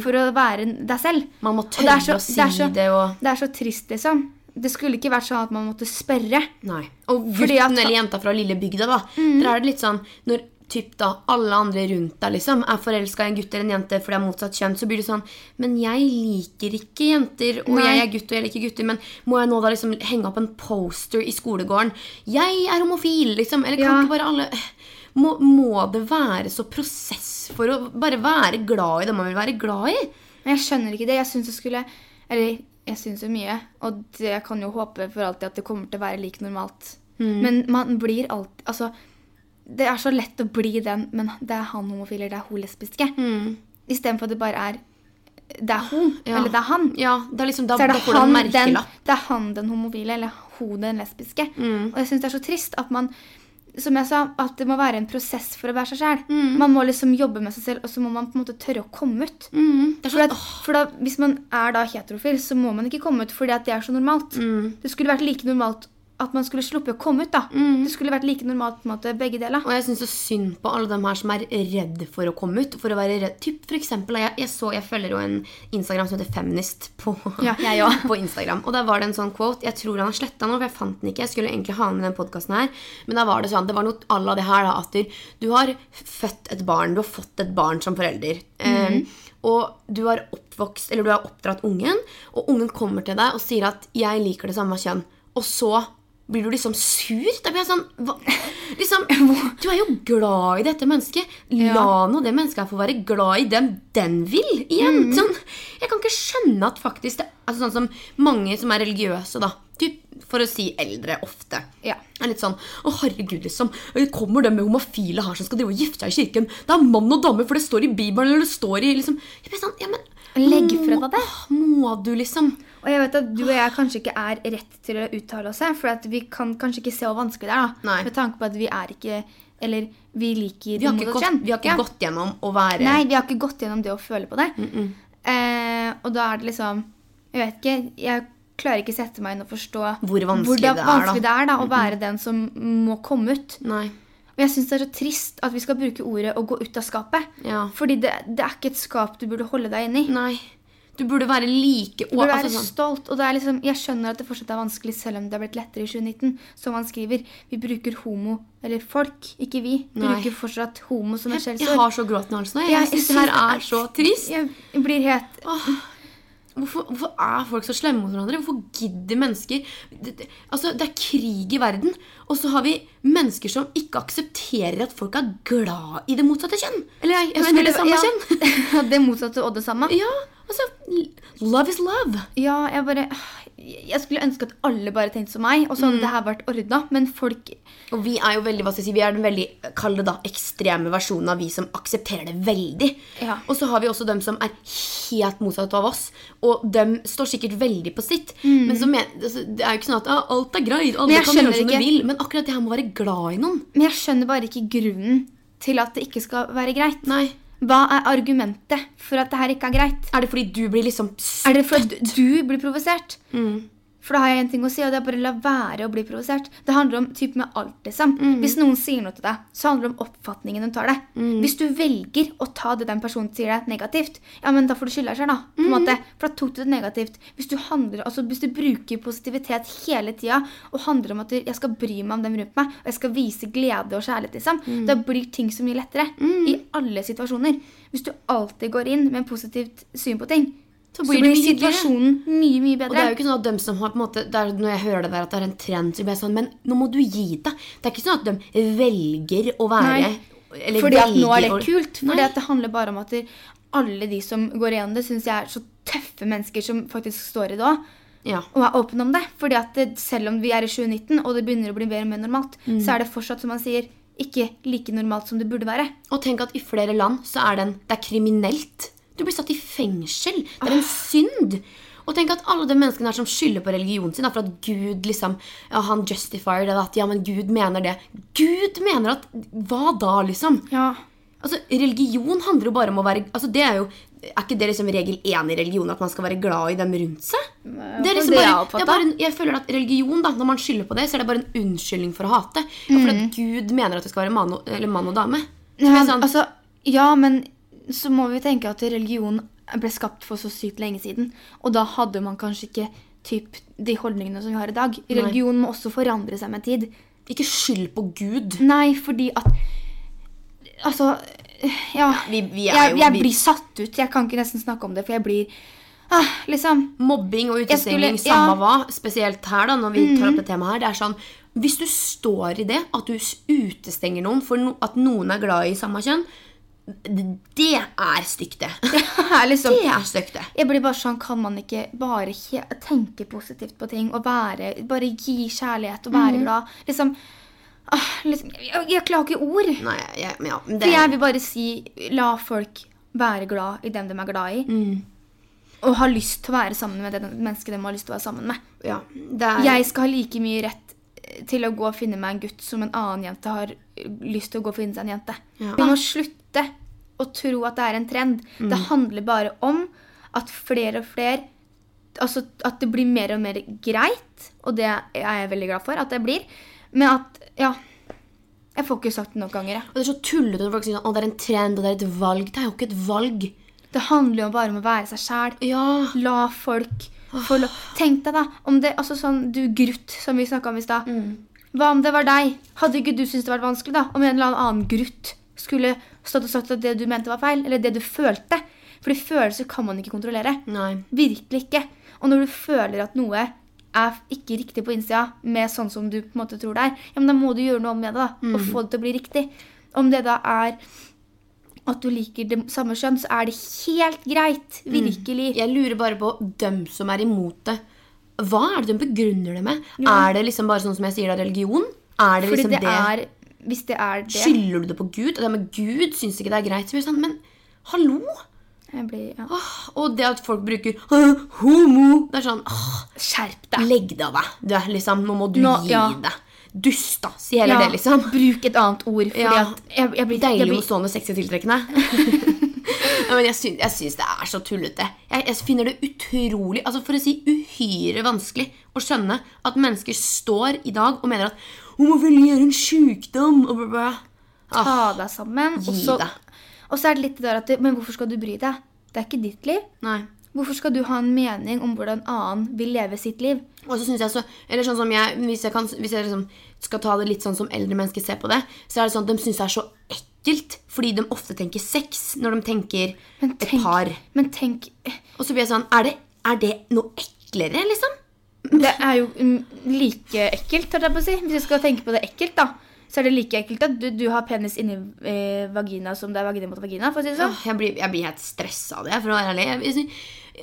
for å være deg selv. Man må tørre så- å si det, er så, det og det er så trist, liksom. Det skulle ikke vært sånn at man måtte spørre. Nei. Og gutten at- eller jenta fra lille bygda, da. Der er det litt sånn Når typ da alle andre rundt deg liksom er forelska i en gutt eller en jente fordi det er motsatt kjønn, så blir det sånn Men jeg liker ikke jenter, og Nei. jeg er gutt, og jeg liker gutter, men må jeg nå da liksom henge opp en poster i skolegården? Jeg er homofil, liksom. Eller kan Ja. ikke bare alle må, må det være så prosess for å bare være glad i det man vil være glad i? Men jeg skjønner ikke det. Jeg syns det skulle Eller jeg syns jo mye, og det, jeg kan jo håpe for alltid at det kommer til å være like normalt. Mm. Men man blir alltid Altså, det er så lett å bli den, men det er han homofile, det er hun lesbiske. Mm. Istedenfor at det bare er Det er hun, Ja. eller det er han. Ja, det er liksom, da, så er det han, den, det er han den homofile, eller hun den lesbiske. Mm. Og jeg syns det er så trist at man som jeg sa, at det må være en prosess for å være seg sjæl. Mm. Man må liksom jobbe med seg selv, og så må man på en måte tørre å komme ut. Mm, er For, at, for da, Hvis man er da heterofil, så må man ikke komme ut fordi det er så normalt. Mm. Det skulle vært like normalt at man skulle sluppe å komme ut. da. Mm. Det skulle vært like normalt på en måte, begge deler. Og jeg syns så synd på alle dem her som er redd for å komme ut. For å være redd. Typ for eksempel, jeg, jeg, så, jeg følger jo en Instagram som heter Feminist på, Ja, jeg ja. på Instagram. Og der var det en sånn quote. Jeg tror han har sletta noe, for jeg fant den ikke. Jeg skulle egentlig ha den med den podkasten her. Men da var det sånn, det var noe à la det her, da, at du, har født et barn. Du har fått et barn som forelder. Eh, og du har oppvokst, eller du har oppdratt ungen, og ungen kommer til deg og sier at 'jeg liker det samme kjønn', og så blir du liksom sur? Da blir jeg sånn hva? er jo glad i dette mennesket. Ja. La nå det mennesket få være glad i dem den vil. Igjen. Mm. Sånn, jeg kan ikke skjønne at faktisk det, altså Sånn som mange som er religiøse, da. Typ, for å si eldre ofte. Ja. Er litt sånn Å, herregud, liksom. Kommer det med homofile her som skal drive og gifte seg i kirken? Det er mann og dame, for det står i Bibelen, eller det står i liksom Jeg blir sånn, ja, men Legg fra deg det. Må du, liksom? Og jeg vet at du og jeg kanskje ikke er rett til å uttale oss her, for vi kan kanskje ikke se hvor vanskelig det er. da. Nei. Med tanke på at vi er ikke Eller vi liker Vi har det ikke, gått, vi har ikke Ja. gått gjennom å være Nei, vi har ikke gått gjennom det å føle på det. Eh, og da er det liksom Jeg vet ikke. Jeg klarer ikke sette meg inn og forstå Hvor vanskelig hvor det er, vanskelig det er da, å være den som må komme ut. Nei. Og jeg syns det er så trist at vi skal bruke ordet å gå ut av skapet. Ja. Fordi det, det er ikke et skap du burde holde deg inne i. Nei. Du burde være like Du burde være altså, sånn, stolt. Og det er liksom, jeg skjønner at det fortsatt er vanskelig, selv om det har blitt lettere i 2019. Som han skriver, vi bruker homo, eller folk, ikke vi, Nei. bruker fortsatt homo som et jeg, jeg har så gråten i halsen nå. Jeg, Jeg syns det her det er så trist. Jeg blir helt Hvorfor, hvorfor er folk så slemme mot hverandre? Hvorfor gidder mennesker det, det, Altså, det er krig i verden, og så har vi mennesker som ikke aksepterer at folk er glad i det motsatte kjønn. Eller jeg, jeg mener det samme ja, kjønn. det motsatte og det samme. Ja, altså Love is love. Ja, jeg bare Jeg skulle ønske at alle bare tenkte som meg, og så Mm. hadde det her vært ordna. Men folk Og vi er jo veldig, hva skal jeg si, vi er den veldig kall det da, ekstreme versjonen av vi som aksepterer det veldig. Ja. Og så har vi også dem som er helt motsatt av oss. Og dem står sikkert veldig på sitt. Men så men, altså, det er jo ikke sånn at ja, alt er greit, alle kan gjøre som de vil. Men akkurat det her med å være glad i noen Men jeg skjønner bare ikke grunnen til at det ikke skal være greit. Nei. Hva er argumentet for at det her ikke er greit? Er det fordi du blir liksom Er det fordi du blir provosert? Mm. For da har jeg en ting å si, og det er bare la være å bli provosert. Det handler om typ med alt, liksom. Mm. Hvis noen sier noe til deg, så handler det om oppfatningen de tar det. Hvis du velger å ta det den personen sier deg negativt, ja, men da får du deg selv, da. På Mm. en måte. For da tok du det negativt. Hvis du, handler, altså, hvis du bruker positivitet hele tida og handler om at jeg skal bry meg om dem rundt meg, og jeg skal vise glede og kjærlighet, liksom, Mm. da blir ting så mye lettere. I alle situasjoner. Hvis du alltid går inn med en positivt syn på ting, Så så blir blir, mye situasjonen mye, mye bedre. Og det er jo ikke sånn at dem som har på en måte, er, Når jeg hører det der at det er en trend, så blir jeg sånn Men nå må du gi deg. Det er ikke sånn at de velger å være Nei, eller Fordi at nå er det kult. Fordi at det handler bare om at alle de som går igjennom det, syns jeg er så tøffe mennesker som faktisk står i det òg. Ja. Og er åpne om det. Fordi at det, selv om vi er i 2019, og det begynner å bli mer og mer normalt, Mm. så er det fortsatt, som man sier, ikke like normalt som det burde være. Og tenk at i flere land så er det, en, det er kriminelt. Du blir satt i fengsel. Det Ah. er en synd. Og tenk at alle de menneskene her som skylder på religionen sin, for at Gud liksom, ja, han justifier det, at ja, men Gud mener det. Gud mener at Hva da, liksom? Ja. Altså, Religion handler jo bare om å være altså, det Er jo, er ikke det liksom regel én i religion at man skal være glad i dem rundt seg? Det er liksom bare, det er bare en, jeg føler at religion, da, når man skylder på det, så er det bare en unnskyldning for å hate. Ja, for at Gud mener at det skal være mann og, eller mann og dame. Ja, sånn, altså, ja, men så må vi tenke at religion ble skapt for så sykt lenge siden. Og da hadde man kanskje ikke typ, de holdningene som vi har i dag. Religion må også forandre seg med tid. Ikke skyld på Gud. Nei, fordi at Altså, ja. vi- vi er jeg, jeg vi- blir satt ut. Jeg kan ikke nesten snakke om det, for jeg blir ah, Liksom. Mobbing og utestenging, ja. Mm. samme hva, spesielt her, da, når vi tar opp det temaet her, det er sånn Hvis du står i det, at du utestenger noen for no, at noen er glad i samme kjønn, det er stygt, det. er liksom, Det er stygt, det. jeg blir bare sånn, Kan man ikke bare tenke positivt på ting og være, bare gi kjærlighet og Mm. være glad? Liksom, ah, liksom jeg, jeg klarer ikke ord. Nei, jeg, ja, det, For jeg vil bare si la folk være glad i dem de er glad i. Mm. Og ha lyst til å være sammen med det mennesket de har lyst til å være sammen med. ja, det er, Jeg skal ha like mye rett til å gå og finne meg en gutt som en annen jente har lyst til å gå og finne seg en jente. Ja. Vi må slutte å tro at det er en trend. Det handler bare om at flere og flere Altså at det blir mer og mer greit, og det er jeg veldig glad for at det blir. Men at Ja. Jeg får ikke sagt det nok ganger. jeg. Og det er så tullete når folk sier at det er en trend og det er et valg. Det er jo ikke et valg. Det handler jo bare om å være seg sjæl. Ja, La folk få lov Tenk deg, da, om det Altså sånn du Grutt, som vi snakka om i stad. Hva om det var deg? Hadde ikke du syntes det var vanskelig, da? Om en eller annen Grutt skulle stått og sagt at det du mente, var feil? Eller det du følte? Fordi følelser kan man ikke kontrollere. nei. Virkelig ikke. Og når du føler at noe er ikke riktig på innsida med sånn som du på en måte tror det er, ja, men da må du gjøre noe med det da, og få det til å bli riktig. Om det da er at du liker det samme kjønn, så er det helt greit. Virkelig. Jeg lurer bare på dem som er imot det. Hva er det de begrunner det med? Er det liksom bare sånn som jeg sier, da, religion? Er det Fordi liksom det er Hvis det er det Skylder du det på Gud? Og det med Gud syns ikke det er greit. Det Sånn, men hallo? jeg blir, ja. Åh, og det at folk bruker homo Det er sånn åh, Skjerp deg! Legg deg av deg. Du, liksom, nå må du Nå- gi ja. deg. Dust, da. Si heller Ja, det, liksom. Bruk et annet ord. Fordi Ja. at jeg, jeg blir, Deilig blir, stående sexy og tiltrekkende. ja, men jeg syns, jeg syns det er så tullete. Jeg, jeg finner det utrolig altså For å si uhyre vanskelig å skjønne at mennesker står i dag og mener at homofili er en sjukdom. Og bla, bla. Ah, Ta deg sammen. Gi deg. Og så er det litt det der at Men hvorfor skal du bry deg? Det er ikke ditt liv. nei. Hvorfor skal du ha en mening om hvordan annen vil leve sitt liv? Og så synes jeg så, eller sånn som jeg, Hvis jeg, kan, hvis jeg liksom skal ta det litt sånn som eldre mennesker ser på det, så er det sånn at de syns det er så ekkelt. Fordi de ofte tenker sex når de tenker tenk, et par. men tenk Og så blir jeg sånn Er det, er det noe eklere, liksom? Det er jo mm, like ekkelt, holdt jeg på å si. Hvis jeg skal tenke på det ekkelt, da. Så er det like ekkelt at du, du har penis inni eh, vagina som det er vagina mot vagina. for å si det sånn. Jeg blir, jeg blir helt stressa av det, for å være ærlig. Jeg,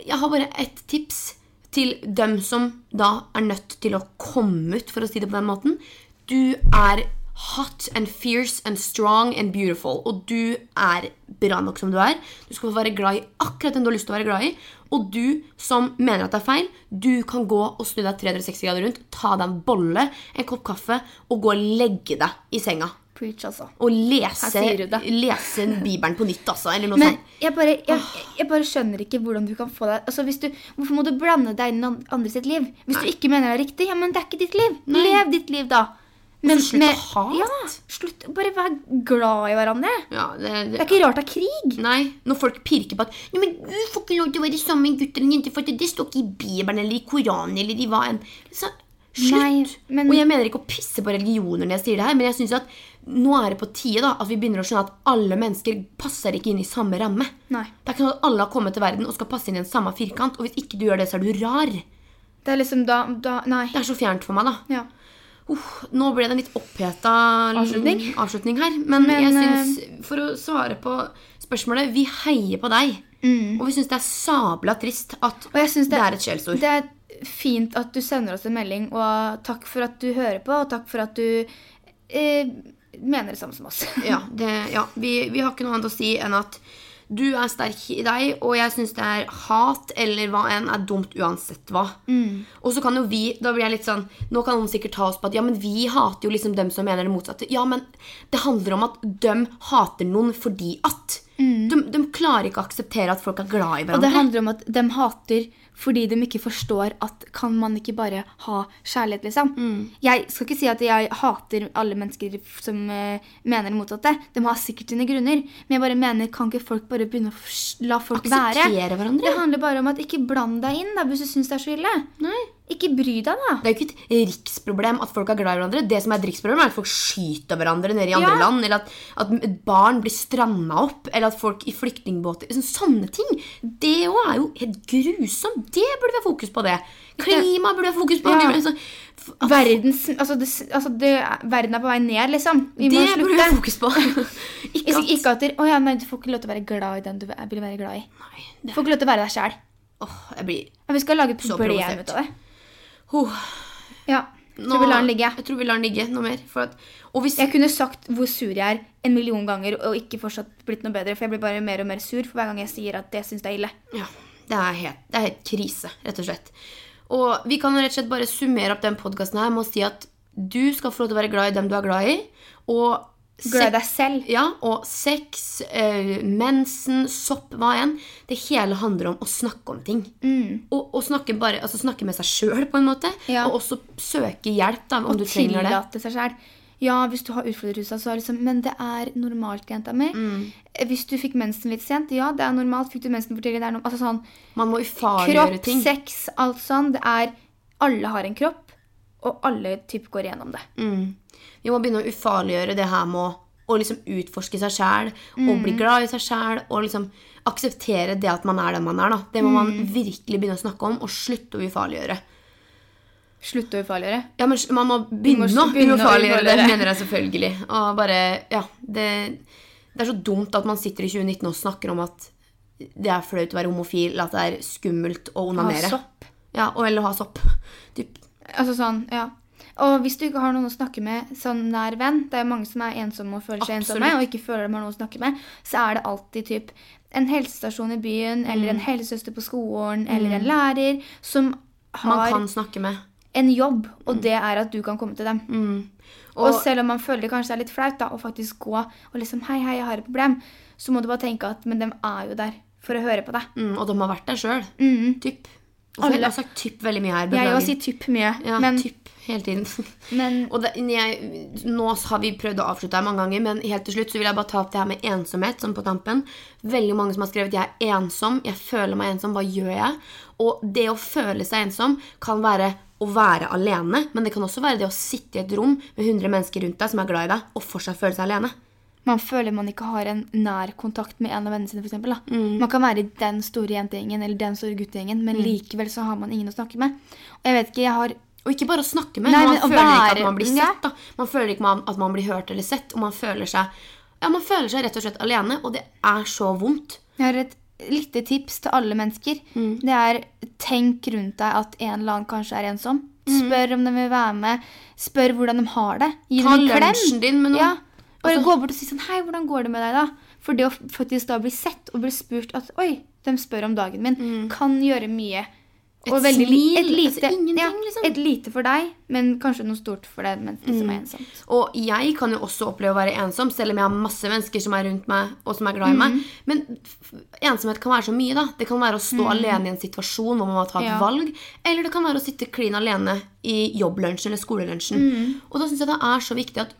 jeg, har bare ett tips til dem som da er nødt til å komme ut, for å si det på den måten. Du er hot and fierce and strong and beautiful, og du er bra nok som du er. Du skal få være glad i akkurat den du har lyst til å være glad i. Og du som mener at det er feil, du kan gå og snu deg 360 grader rundt, ta deg en bolle, en kopp kaffe, og gå og legge deg i senga. Preach, altså. Og lese, lese Bibelen på nytt, altså. Eller noe Men sånt. jeg bare, jeg, jeg bare skjønner ikke hvordan du kan få deg altså du, Hvorfor må du blande deg inn i andre sitt liv? Hvis du ikke mener det er riktig, ja, men det er ikke ditt liv. Lev ditt liv, da. Men, slutt å hate. Ja, slutt. Bare vær glad i hverandre. Ja, det, Det det, er ikke rart det er krig. Nei, når folk pirker på at Nei, men du får ikke lov til å være sammen med en gutt eller en jente, for det står ikke i Bibelen eller i Koranen eller i hva enn. Så, slutt. Nei, men- Og jeg mener ikke å pisse på religioner når jeg sier det her, men jeg synes at nå er det på tide da, at vi begynner å skjønne at alle mennesker passer ikke inn i samme ramme. Nei. Det er ikke sånn at alle har kommet til verden og skal passe inn i en samme firkant, og hvis ikke du gjør det, så er du rar. Det er liksom da, da Nei. Det er så fjernt for meg, da. Ja. Uff, nå ble det en litt oppheta Avslutning. avslutning her. Men, Men, jeg syns, for å svare på spørsmålet Vi heier på deg. Og vi syns det er sabla trist at det, det, er et skjellsord. Det er fint at du sender oss en melding, og takk for at du hører på, og takk for at du eh, mener det samme som oss. Ja, det, ja vi, vi har ikke noe annet å si enn at du er sterk i deg, og jeg syns det er hat eller hva enn er dumt uansett hva. Og så kan jo vi Da blir jeg litt sånn Nå kan noen sikkert ta oss på at ja, men vi hater jo liksom dem som mener det motsatte. Ja, men det handler om at de hater noen fordi at. De, de klarer ikke å akseptere at folk er glad i hverandre. Og det handler om at de hater fordi de ikke forstår at kan man ikke bare ha kjærlighet, liksom. Jeg skal ikke si at jeg hater alle mennesker som uh, mener det motsatte. De har sikkert sine grunner. Men jeg bare mener, kan ikke folk bare begynne å la folk være? Akseptere hverandre. Det handler bare om at ikke bland deg inn da, hvis du syns det er så ille. Nei. Ikke bry deg, da. Det er jo ikke et riksproblem at folk er glad i hverandre. Det som er et riksproblem, er at folk skyter hverandre nede i andre Ja. land. Eller at, at barn blir stranda opp. Eller at folk i flyktningbåter sånn, Sånne ting. Det òg er jo helt grusomt. Det burde vi ha fokus på. det Klima burde vi ha fokus på. Ja. Det, altså, Verdens, altså det, altså det, verden er på vei ned, liksom. Vi det burde vi ha fokus på. ikke at ikke at ja, nei, du får ikke lov til å være glad i den du vil være glad i. Nei, Du får ikke lov til å være deg sjæl. åh, jeg blir Vi skal lage et problem ut av det. Oh, Ja. nå- tror vi lar den ligge. Jeg tror vi lar den ligge noe mer. At, hvis, Jeg kunne sagt hvor sur jeg er en million ganger og ikke fortsatt blitt noe bedre, for jeg blir bare mer og mer sur for hver gang jeg sier at det syns jeg er ille. Ja, det er, helt, det er helt krise, rett og slett. Og vi kan rett og slett bare summere opp den podkasten her med å si at du skal få lov til å være glad i dem du er glad i. Og Glad i deg selv. Ja, og sex, øh, mensen, sopp, hva enn. Det hele handler om å snakke om ting. Og, og snakke, bare, altså snakke med seg sjøl, på en måte. Ja. Og også søke hjelp da, om Og du trenger det. Og tillate seg sjæl. Ja, hvis du har utfordrerrusa, så er det liksom Men det er normalt, jenta mi. Mm. Hvis du fikk mensen litt sent, ja, det er normalt. Fikk du mensen for tidlig, det er noe Altså sånn Man må ufarliggjøre Kropp, sex, alt sånn. Det er Alle har en kropp, og alle typ går gjennom det. Mm. Vi må begynne å ufarliggjøre det her med å, å liksom utforske seg sjæl og Mm. bli glad i seg sjæl og liksom akseptere det at man er den man er. Da. Det må man Mm. virkelig begynne å snakke om og slutte å ufarliggjøre. Slutte å ufarliggjøre. Ja, men man må begynne, må begynne å ufarliggjøre det, mener jeg selvfølgelig. Og bare, ja, det, det er så dumt at man sitter i 2019 og snakker om at det er flaut å være homofil, at det er skummelt å onanere. Ha sopp. Ja, og eller ha sopp. Typ. Altså sånn, ja. Og hvis du ikke har noen å snakke med, sånn nær venn Det er mange som er ensomme og føler seg Absolutt. ensomme, og ikke føler de har noen å snakke med. Så er det alltid typ en helsestasjon i byen, eller Mm. en helsesøster på skolen, eller en lærer som Man har kan snakke med. en jobb, og det er at du kan komme til dem. Mm. Og, Og- selv om man føler det kanskje er litt flaut da, å faktisk gå og liksom Hei, hei, jeg har et problem. Så må du bare tenke at men de er jo der for å høre på deg. Mm, og de har vært der sjøl. Mm. Typ. Alle- Jeg har sagt typ veldig mye her. Jeg beklager. òg sier typ mye, ja, men, typ hele tiden. men Og det, jeg, nå har vi prøvd å avslutte her mange ganger, men helt til slutt så vil jeg bare ta opp det her med ensomhet. Sånn på tampen. Veldig mange som har skrevet 'jeg er ensom', 'jeg føler meg ensom', hva gjør jeg? Og det å føle seg ensom kan være å være alene, men det kan også være det å sitte i et rom med 100 mennesker rundt deg som er glad i deg, og fortsatt føle seg alene. Man føler man ikke har en nær kontakt med en av vennene sine. For eksempel. Mm. Man kan være i den store jentegjengen eller den store guttegjengen, men likevel så har man ingen å snakke med. Og jeg vet ikke, jeg har Og ikke bare å snakke med, Nei, man men å føler ikke at man blir sett. da. Man føler ikke man- at man blir hørt eller sett, og man føler seg ja, man føler seg rett og slett alene, og det er så vondt. Jeg har et lite tips til alle mennesker. Mm. Det er tenk rundt deg at en eller annen kanskje er ensom. Mm. Spør om de vil være med. Spør hvordan de har det. Gi Ta dem en klem. lunsjen din med noen. Ja. Bare Altså- gå bort og si sånn Hei, hvordan går det med deg, da? For det å faktisk da bli sett og bli spurt at Oi, de spør om dagen min, kan gjøre mye. Mm. Et veldig smil, et lite, altså ingenting, ja, liksom. Et lite for deg, men kanskje noe stort for det mennesket Mm. som er ensomt. Og jeg kan jo også oppleve å være ensom, selv om jeg har masse mennesker som er rundt meg, og som er glad i meg. Mhm. Men ensomhet kan være så mye, da. Det kan være å stå alene i en situasjon hvor man må ta et. Ja. valg. Eller det kan være å sitte klin alene i jobblunsjen eller skolelunsjen. Mhm. Og da syns jeg det er så viktig at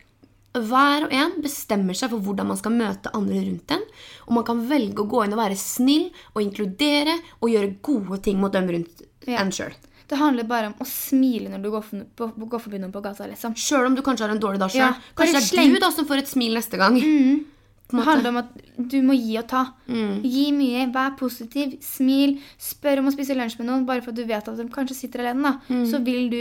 hver og en bestemmer seg for hvordan man skal møte andre rundt en. Og man kan velge å gå inn og være snill og inkludere og gjøre gode ting mot dem rundt Ja. en sjøl. Det handler bare om å smile når du går, for, på, går forbi noen på gata. liksom. Sjøl om du kanskje har en dårlig dag sjøl. Ja, Kanskje det er du da som får et smil neste gang. Det handler om at du må gi og ta. Mm. Gi mye, vær positiv, smil. Spør om å spise lunsj med noen bare for at du vet at de kanskje sitter alene. da. Mm. Så vil du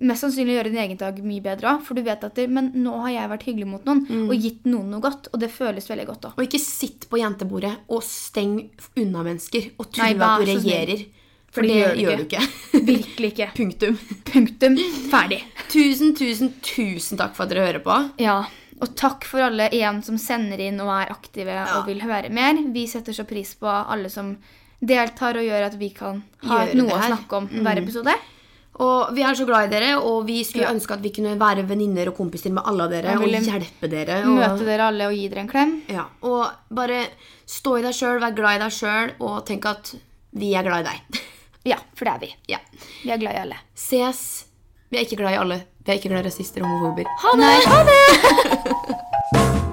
mest sannsynlig gjøre din egen dag mye bedre òg. For du vet at det, men nå har jeg vært hyggelig mot noen Mm. og gitt noen noe godt. Og det føles veldig godt òg. Og ikke sitt på jentebordet og steng unna mennesker og tro at du regjerer. For For det det gjør gjør du du ikke. Virkelig ikke. Punktum. Punktum. Ferdig. Tusen, tusen, tusen takk for at dere hører på. Ja. Og takk for alle igjen som sender inn og er aktive og vil høre mer. Vi setter så pris på alle som deltar og gjør at vi kan ha gjør noe å snakke om hver episode. Og vi er så glad i dere, og vi skulle Ja. ønske at vi kunne være venninner og kompiser med alle av dere. Og hjelpe dere. Og, Møte dere alle og gi dere en klem. Ja, og bare stå i deg sjøl, vær glad i deg sjøl, og tenk at vi er glad i deg. Ja, for det er vi. ja. Vi er glad i alle. Ses. Vi er ikke glad i alle. Vi er ikke glad i rasister og homofober. Ha det! Ha det!